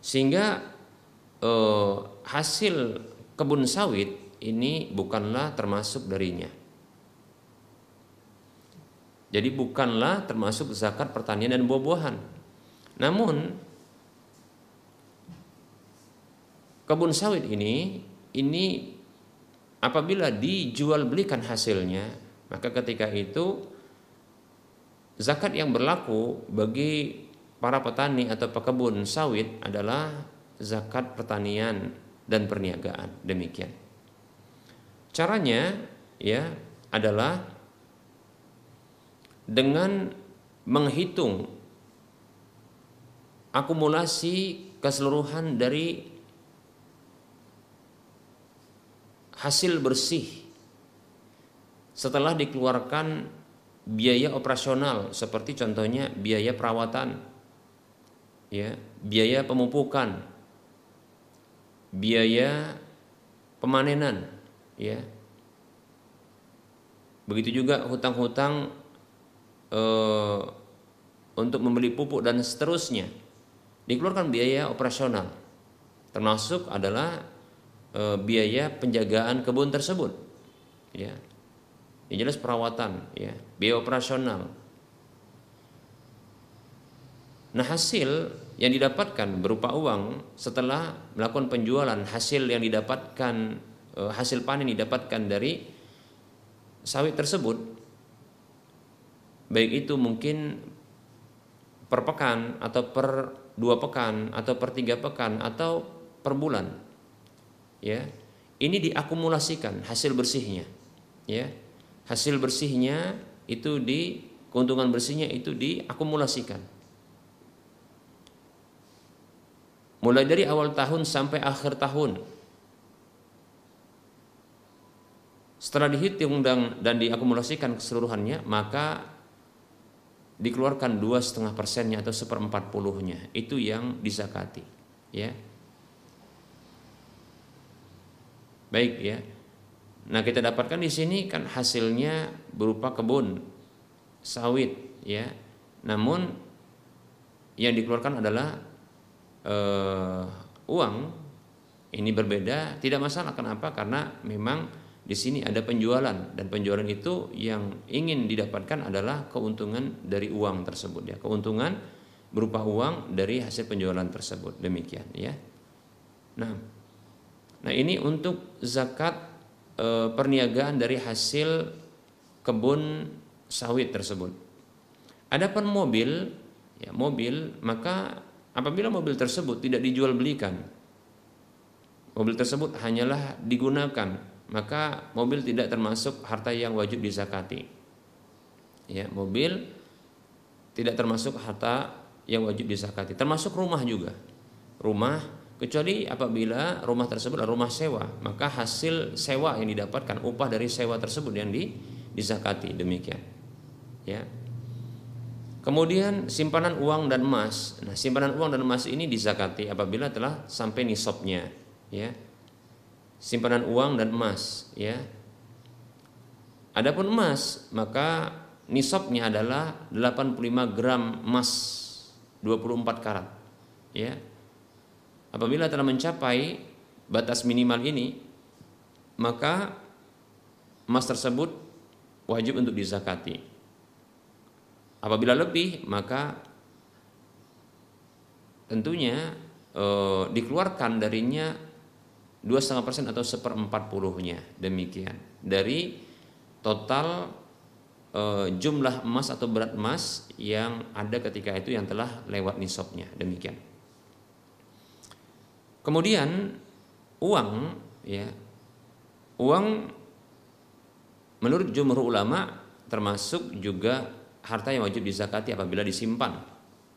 sehingga eh, hasil kebun sawit ini bukanlah termasuk darinya jadi bukanlah termasuk zakat pertanian dan buah-buahan. Namun kebun sawit ini ini apabila dijual belikan hasilnya, maka ketika itu zakat yang berlaku bagi para petani atau pekebun sawit adalah zakat pertanian dan perniagaan. Demikian. Caranya ya adalah dengan menghitung akumulasi keseluruhan dari hasil bersih setelah dikeluarkan biaya operasional seperti contohnya biaya perawatan ya biaya pemupukan. Biaya pemanenan ya. Begitu juga hutang-hutang eh, untuk membeli pupuk dan seterusnya. Dikeluarkan biaya operasional termasuk adalah e, biaya penjagaan kebun tersebut ya. Ini jelas perawatan ya. Biaya operasional nah hasil yang didapatkan berupa uang setelah melakukan penjualan hasil yang didapatkan e, hasil panen didapatkan dari sawit tersebut baik itu mungkin per pekan atau per dua pekan atau per tiga pekan atau per bulan ya. Ini diakumulasikan hasil bersihnya ya. Hasil bersihnya itu di keuntungan bersihnya itu diakumulasikan mulai dari awal tahun sampai akhir tahun. Setelah dihitung dan, dan diakumulasikan keseluruhannya maka dikeluarkan dua setengah persennya atau seperempat puluhnya. Itu yang disakati ya. Baik ya. Nah kita dapatkan di sini kan hasilnya berupa kebun sawit ya. Namun yang dikeluarkan adalah uh, uang ini berbeda tidak masalah. Kenapa? Karena memang di sini ada penjualan. Dan penjualan itu yang ingin didapatkan adalah keuntungan dari uang tersebut ya. Keuntungan berupa uang dari hasil penjualan tersebut. Demikian ya. Nah nah ini untuk zakat e, perniagaan dari hasil kebun sawit tersebut. Adapun mobil ya mobil maka apabila mobil tersebut tidak dijual belikan mobil tersebut hanyalah digunakan maka mobil tidak termasuk harta yang wajib dizakati. Ya, mobil tidak termasuk harta yang wajib dizakati, termasuk rumah juga. Rumah kecuali apabila rumah tersebut adalah rumah sewa, maka hasil sewa yang didapatkan upah dari sewa tersebut yang di, dizakati demikian. Ya. Kemudian simpanan uang dan emas. Nah, simpanan uang dan emas ini dizakati apabila telah sampai nisabnya, ya simpanan uang dan emas ya. Adapun emas maka nisabnya adalah 85 gram emas 24 karat ya. Apabila telah mencapai batas minimal ini maka emas tersebut wajib untuk dizakati. Apabila lebih maka tentunya e, dikeluarkan darinya dua setengah persen atau seperempat puluhnya. Demikian. Dari total e, jumlah emas atau berat emas yang ada ketika itu yang telah lewat nisabnya. Demikian. Kemudian uang ya. Uang menurut jumhur ulama termasuk juga harta yang wajib dizakati apabila disimpan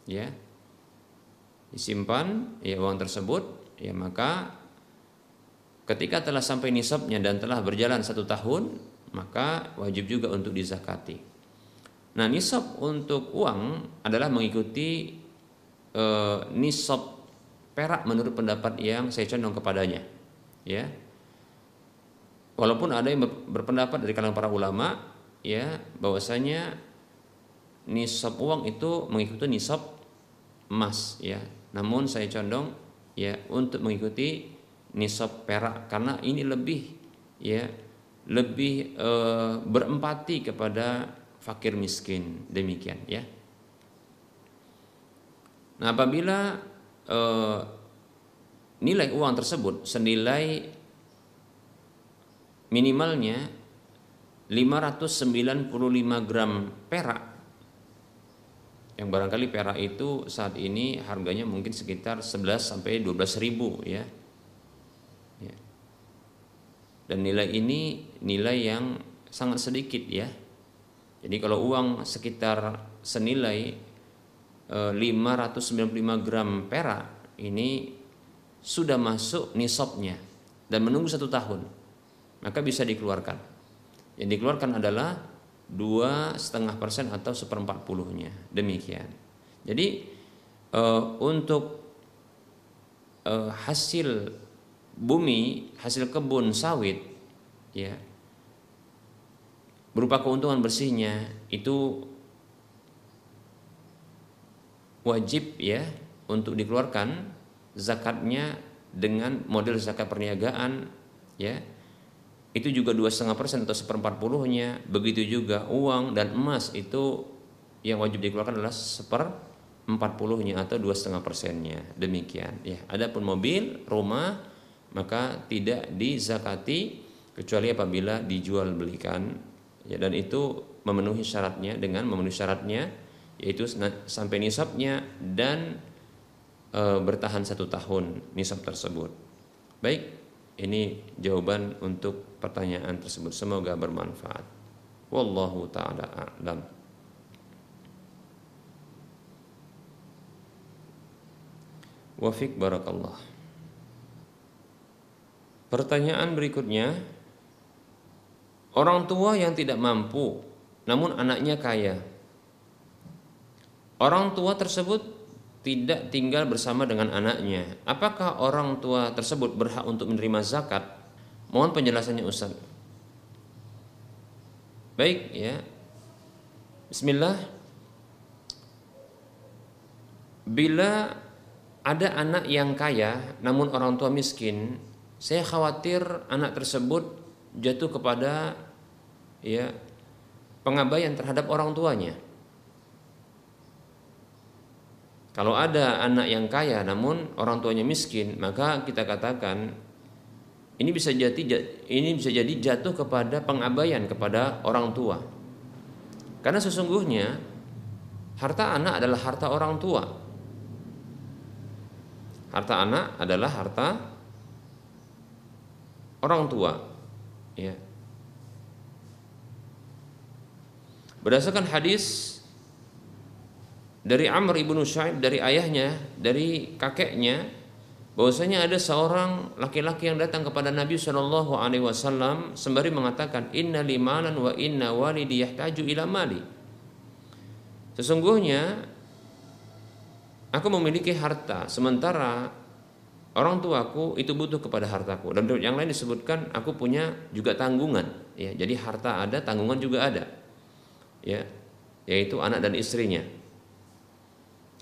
ya disimpan ya uang tersebut ya maka Ketika telah sampai nisabnya dan telah berjalan satu tahun, maka wajib juga untuk dizakati. Nah, nisab untuk uang adalah mengikuti e, nisab perak menurut pendapat yang saya condong kepadanya. Ya. Walaupun ada yang berpendapat dari kalangan para ulama ya bahwasanya nisab uang itu mengikuti nisab emas ya. Namun saya condong ya untuk mengikuti nisab perak karena ini lebih ya lebih e, berempati kepada fakir miskin demikian ya. Nah apabila e, nilai uang tersebut senilai minimalnya 595 gram perak yang barangkali perak itu saat ini harganya mungkin sekitar 11 sampai 12 ribu ya. Dan nilai ini nilai yang sangat sedikit ya. Jadi kalau uang sekitar senilai e, 595 gram perak ini sudah masuk nisabnya dan menunggu satu tahun, maka bisa dikeluarkan. Yang dikeluarkan adalah dua setengah persen atau seperempat puluhnya demikian. Jadi e, untuk e, hasil bumi, hasil kebun sawit, ya berupa keuntungan bersihnya itu wajib ya untuk dikeluarkan zakatnya dengan model zakat perniagaan ya itu juga dua setengah persen atau seperempat puluhnya. Begitu juga uang dan emas itu yang wajib dikeluarkan adalah seper empat puluhnya atau dua setengah persennya. Demikian. Ya adapun mobil rumah maka tidak dizakati kecuali apabila dijual belikan ya dan itu memenuhi syaratnya dengan memenuhi syaratnya yaitu sampai nisabnya dan e, bertahan satu tahun nisab tersebut. Baik, ini jawaban untuk pertanyaan tersebut. Semoga bermanfaat. Wallahu taala a'lam. Wafik barakallah. Pertanyaan berikutnya Orang tua yang tidak mampu namun anaknya kaya. Orang tua tersebut tidak tinggal bersama dengan anaknya. Apakah orang tua tersebut berhak untuk menerima zakat? Mohon penjelasannya Ustaz. Baik ya. Bismillah. Bila ada anak yang kaya namun orang tua miskin, saya khawatir anak tersebut jatuh kepada ya pengabaian terhadap orang tuanya. Kalau ada anak yang kaya namun orang tuanya miskin, maka kita katakan ini bisa jadi ini bisa jadi jatuh kepada pengabaian kepada orang tua. Karena sesungguhnya harta anak adalah harta orang tua. Harta anak adalah harta orang tua. Ya. Berdasarkan hadis dari Amr ibnu Syaib dari ayahnya, dari kakeknya, bahwasanya ada seorang laki-laki yang datang kepada Nabi Shallallahu Alaihi Wasallam sembari mengatakan Inna limalan wa inna walidi yahtaju ila mali. Sesungguhnya aku memiliki harta sementara orang tuaku itu butuh kepada hartaku. Dan yang lain disebutkan aku punya juga tanggungan. Ya jadi harta ada tanggungan juga ada. Ya yaitu anak dan istrinya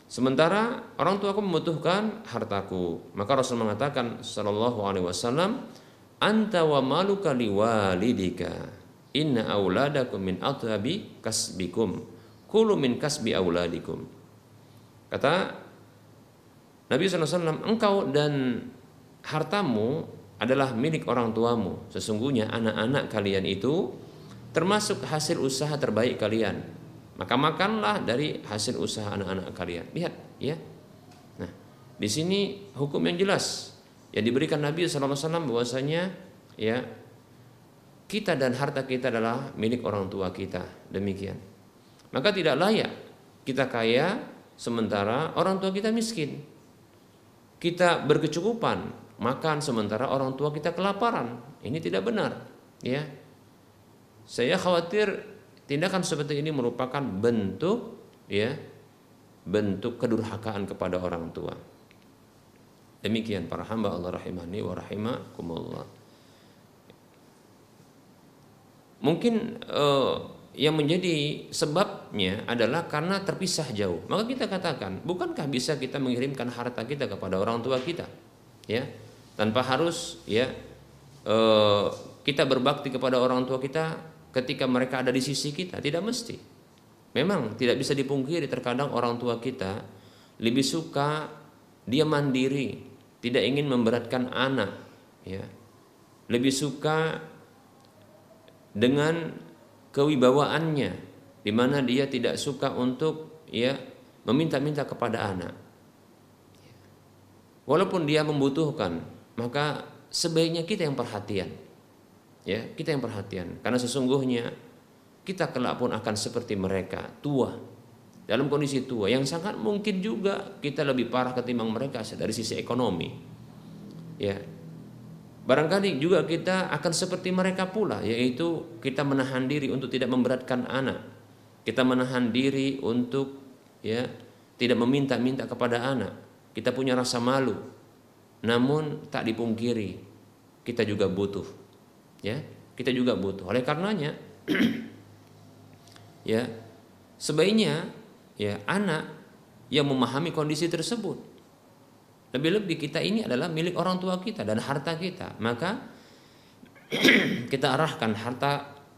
sementara orang tuaku membutuhkan hartaku maka Rasul mengatakan sallallahu alaihi wasallam anta wa maluka liwalidika inna auladakum min athabi kasbikum kulu min kasbi auladikum kata Nabi SAW, engkau dan hartamu adalah milik orang tuamu. Sesungguhnya anak-anak kalian itu termasuk hasil usaha terbaik kalian. Maka makanlah dari hasil usaha anak-anak kalian. Lihat, ya. Nah, di sini hukum yang jelas yang diberikan Nabi SAW bahwasanya ya kita dan harta kita adalah milik orang tua kita. Demikian. Maka tidak layak kita kaya sementara orang tua kita miskin kita berkecukupan makan sementara orang tua kita kelaparan. Ini tidak benar, ya. Saya khawatir tindakan seperti ini merupakan bentuk ya bentuk kedurhakaan kepada orang tua. Demikian para hamba Allah rahimani wa rahimakumullah. Mungkin uh, yang menjadi sebabnya adalah karena terpisah jauh. Maka kita katakan, bukankah bisa kita mengirimkan harta kita kepada orang tua kita, ya, tanpa harus ya e, kita berbakti kepada orang tua kita ketika mereka ada di sisi kita, tidak mesti. Memang tidak bisa dipungkiri terkadang orang tua kita lebih suka dia mandiri, tidak ingin memberatkan anak, ya, lebih suka dengan kewibawaannya di mana dia tidak suka untuk ya meminta-minta kepada anak. Walaupun dia membutuhkan, maka sebaiknya kita yang perhatian. Ya, kita yang perhatian karena sesungguhnya kita kelak pun akan seperti mereka, tua. Dalam kondisi tua yang sangat mungkin juga kita lebih parah ketimbang mereka dari sisi ekonomi. Ya. Barangkali juga kita akan seperti mereka pula yaitu kita menahan diri untuk tidak memberatkan anak. Kita menahan diri untuk ya tidak meminta-minta kepada anak. Kita punya rasa malu. Namun tak dipungkiri kita juga butuh. Ya, kita juga butuh. Oleh karenanya ya sebaiknya ya anak yang memahami kondisi tersebut. Lebih-lebih kita ini adalah milik orang tua kita dan harta kita. Maka kita arahkan harta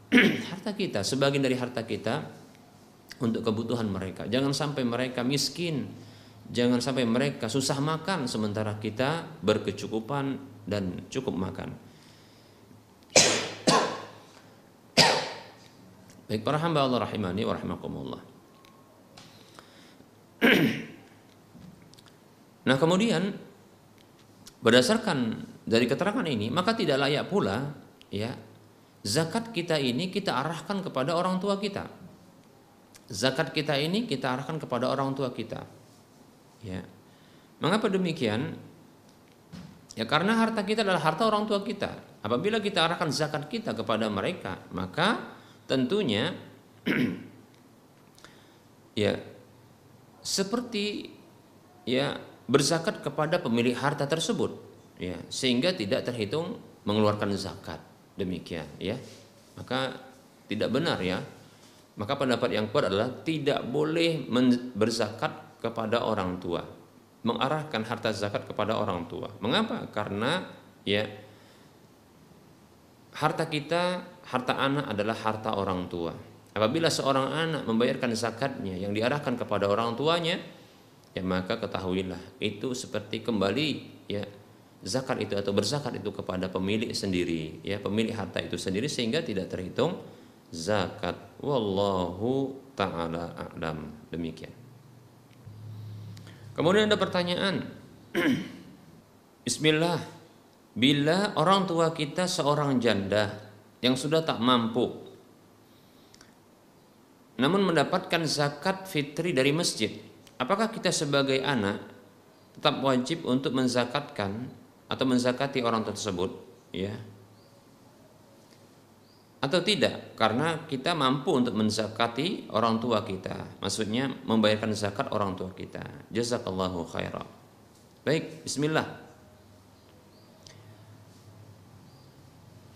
harta kita sebagian dari harta kita untuk kebutuhan mereka. Jangan sampai mereka miskin. Jangan sampai mereka susah makan sementara kita berkecukupan dan cukup makan. Baik para hamba Allah rahimani wa rahimakumullah. nah kemudian berdasarkan dari keterangan ini maka tidak layak pula ya zakat kita ini kita arahkan kepada orang tua kita. Zakat kita ini kita arahkan kepada orang tua kita. Ya. Mengapa demikian? Ya karena harta kita adalah harta orang tua kita. Apabila kita arahkan zakat kita kepada mereka maka tentunya ya seperti ya berzakat kepada pemilik harta tersebut ya sehingga tidak terhitung mengeluarkan zakat. Demikian ya. Maka tidak benar ya. Maka pendapat yang kuat adalah tidak boleh berzakat kepada orang tua. Mengarahkan harta zakat kepada orang tua. Mengapa? Karena ya harta kita harta anak adalah harta orang tua Apabila seorang anak membayarkan zakatnya yang diarahkan kepada orang tuanya, ya maka ketahuilah itu seperti kembali ya zakat itu atau berzakat itu kepada pemilik sendiri, ya pemilik harta itu sendiri sehingga tidak terhitung zakat. Wallahu taala a'lam. Demikian. Kemudian ada pertanyaan. Bismillah. Bila orang tua kita seorang janda yang sudah tak mampu namun mendapatkan zakat fitri dari masjid. Apakah kita sebagai anak tetap wajib untuk menzakatkan atau menzakati orang tersebut, ya? Atau tidak? Karena kita mampu untuk menzakati orang tua kita. Maksudnya membayarkan zakat orang tua kita. Jazakallahu khairan. Baik, bismillah.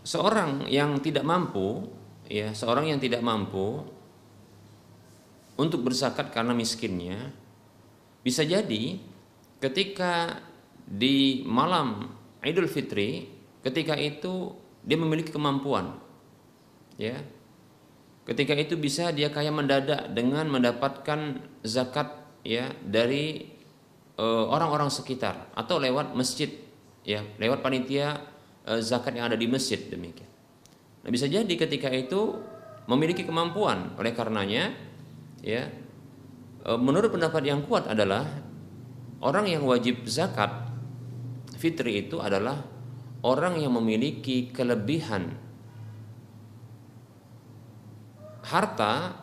Seorang yang tidak mampu, ya, seorang yang tidak mampu untuk berzakat karena miskinnya bisa jadi ketika di malam Idul Fitri ketika itu dia memiliki kemampuan ya. Ketika itu bisa dia kaya mendadak dengan mendapatkan zakat ya dari eh, orang-orang uh, sekitar atau lewat masjid ya lewat panitia zakat yang ada di masjid demikian. Nah bisa jadi ketika itu memiliki kemampuan. Oleh karenanya ya e, menurut pendapat yang kuat adalah orang yang wajib zakat fitri itu adalah orang yang memiliki kelebihan harta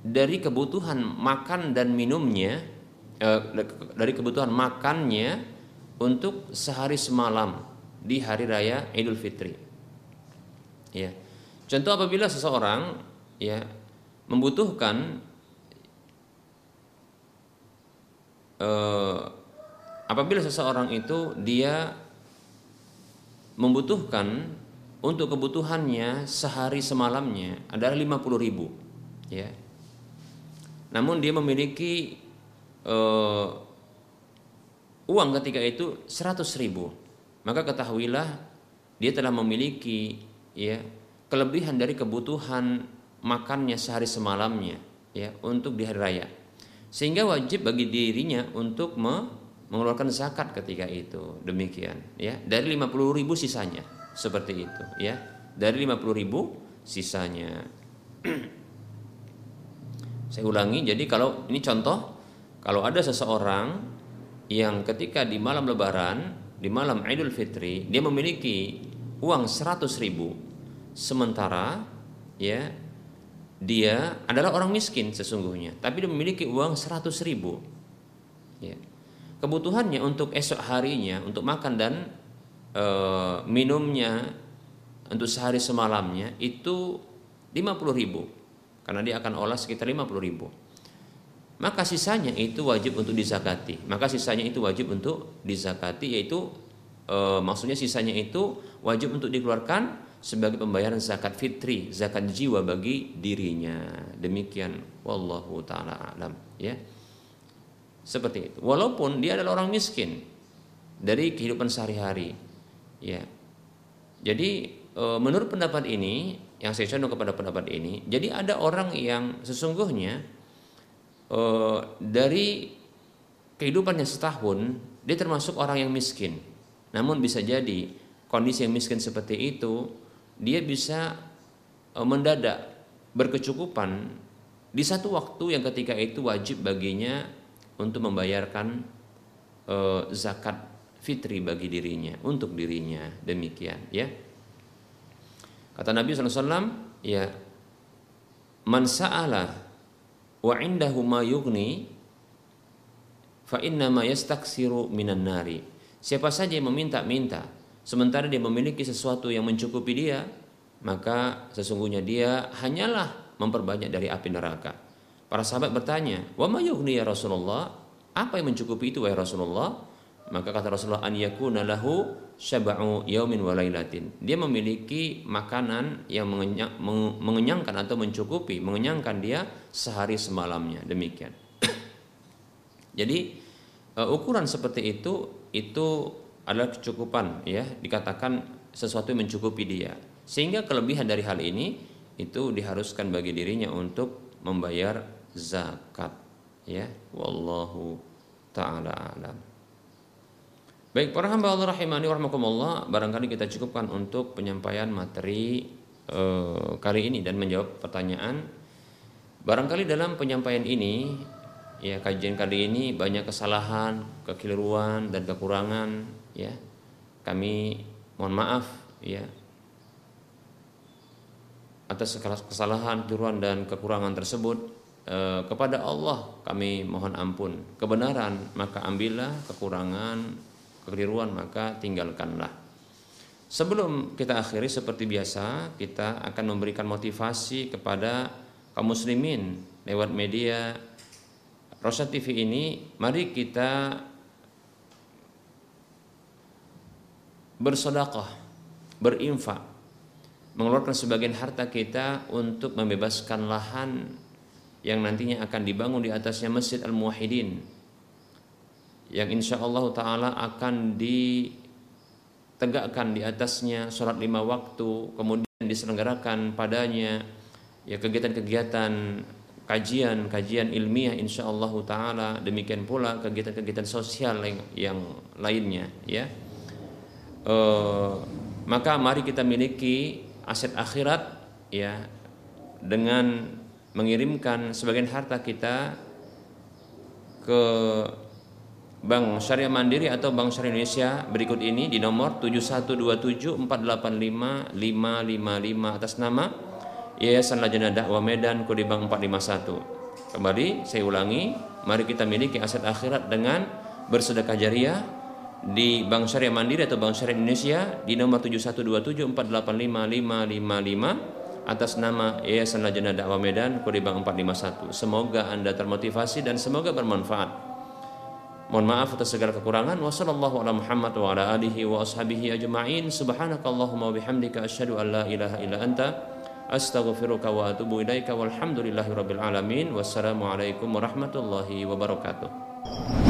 dari kebutuhan makan dan minumnya eh, dari kebutuhan makannya untuk sehari semalam di hari raya Idul Fitri. Ya. Contoh apabila seseorang ya membutuhkan eh, apabila seseorang itu dia membutuhkan untuk kebutuhannya sehari semalamnya adalah 50 ribu ya namun dia memiliki eh, uang ketika itu 100 ribu maka ketahuilah dia telah memiliki ya kelebihan dari kebutuhan makannya sehari semalamnya ya untuk di hari raya. Sehingga wajib bagi dirinya untuk me mengeluarkan zakat ketika itu. Demikian ya. Dari 50 ribu sisanya seperti itu ya. Dari 50 ribu sisanya. Saya ulangi jadi kalau ini contoh kalau ada seseorang yang ketika di malam lebaran di malam Idul Fitri dia memiliki uang 100 ribu sementara ya dia adalah orang miskin sesungguhnya, tapi dia memiliki uang 100 ribu. Ya. Kebutuhannya untuk esok harinya, untuk makan dan e, minumnya, untuk sehari semalamnya itu 50 ribu. Karena dia akan olah sekitar 50 ribu. Maka sisanya itu wajib untuk dizakati. Maka sisanya itu wajib untuk dizakati yaitu e, maksudnya sisanya itu wajib untuk dikeluarkan sebagai pembayaran zakat fitri, zakat jiwa bagi dirinya. Demikian wallahu taala alam, ya. Seperti itu. Walaupun dia adalah orang miskin dari kehidupan sehari-hari, ya. Jadi e, menurut pendapat ini yang saya condong kepada pendapat ini, jadi ada orang yang sesungguhnya e, dari kehidupannya setahun dia termasuk orang yang miskin. Namun bisa jadi kondisi yang miskin seperti itu dia bisa e, mendadak berkecukupan di satu waktu yang ketika itu wajib baginya untuk membayarkan e, zakat fitri bagi dirinya untuk dirinya demikian ya kata Nabi SAW ya man wa indahu ma yughni fa inna ma yastaksiru minan nari siapa saja yang meminta-minta sementara dia memiliki sesuatu yang mencukupi dia, maka sesungguhnya dia hanyalah memperbanyak dari api neraka. Para sahabat bertanya, "Wa ma yughni ya Rasulullah?" Apa yang mencukupi itu wahai Rasulullah? Maka kata Rasulullah an yakuna lahu syab'u yaumin wa lailatin. Dia memiliki makanan yang mengenyang, mengenyangkan atau mencukupi, mengenyangkan dia sehari semalamnya. Demikian. Jadi uh, ukuran seperti itu itu adalah kecukupan ya dikatakan sesuatu yang mencukupi dia sehingga kelebihan dari hal ini itu diharuskan bagi dirinya untuk membayar zakat ya wallahu taala alam baik para hamba Allah rahimani warahmatullah barangkali kita cukupkan untuk penyampaian materi eh, kali ini dan menjawab pertanyaan. Barangkali dalam penyampaian ini ya kajian kali ini banyak kesalahan kekeliruan dan kekurangan ya. Kami mohon maaf ya atas kesalahan, keliruan dan kekurangan tersebut. Eh, kepada Allah kami mohon ampun. Kebenaran maka ambillah, kekurangan, kekeliruan maka tinggalkanlah. Sebelum kita akhiri seperti biasa, kita akan memberikan motivasi kepada kaum muslimin lewat media Rosa TV ini. Mari kita bersedekah, berinfak, mengeluarkan sebagian harta kita untuk membebaskan lahan yang nantinya akan dibangun di atasnya Masjid Al-Muwahhidin yang insya Allah Ta'ala akan ditegakkan di atasnya sholat lima waktu kemudian diselenggarakan padanya ya kegiatan-kegiatan kajian kajian ilmiah insya Allah Ta'ala. Demikian pula kegiatan-kegiatan sosial yang, yang lainnya ya. Eh, maka mari kita miliki aset akhirat ya dengan mengirimkan sebagian harta kita ke Bank Syariah Mandiri atau Bank Syariah Indonesia berikut ini di nomor 7127485555 atas nama Yayasan Lajana Dakwah Medan kode bank 451. Kembali saya ulangi, mari kita miliki aset akhirat dengan bersedekah jariah di Bank Syariah Mandiri atau Bank Syariah Indonesia di nomor 7127485555 atas nama Yayasan Lajnah Dakwah Medan kode bank 451. Semoga Anda termotivasi dan semoga bermanfaat. Mohon maaf atas segala kekurangan. Subhanakallahumma bihamdika ilaha illa anta wa walhamdulillahi alamin. Wassalamualaikum warahmatullahi wabarakatuh.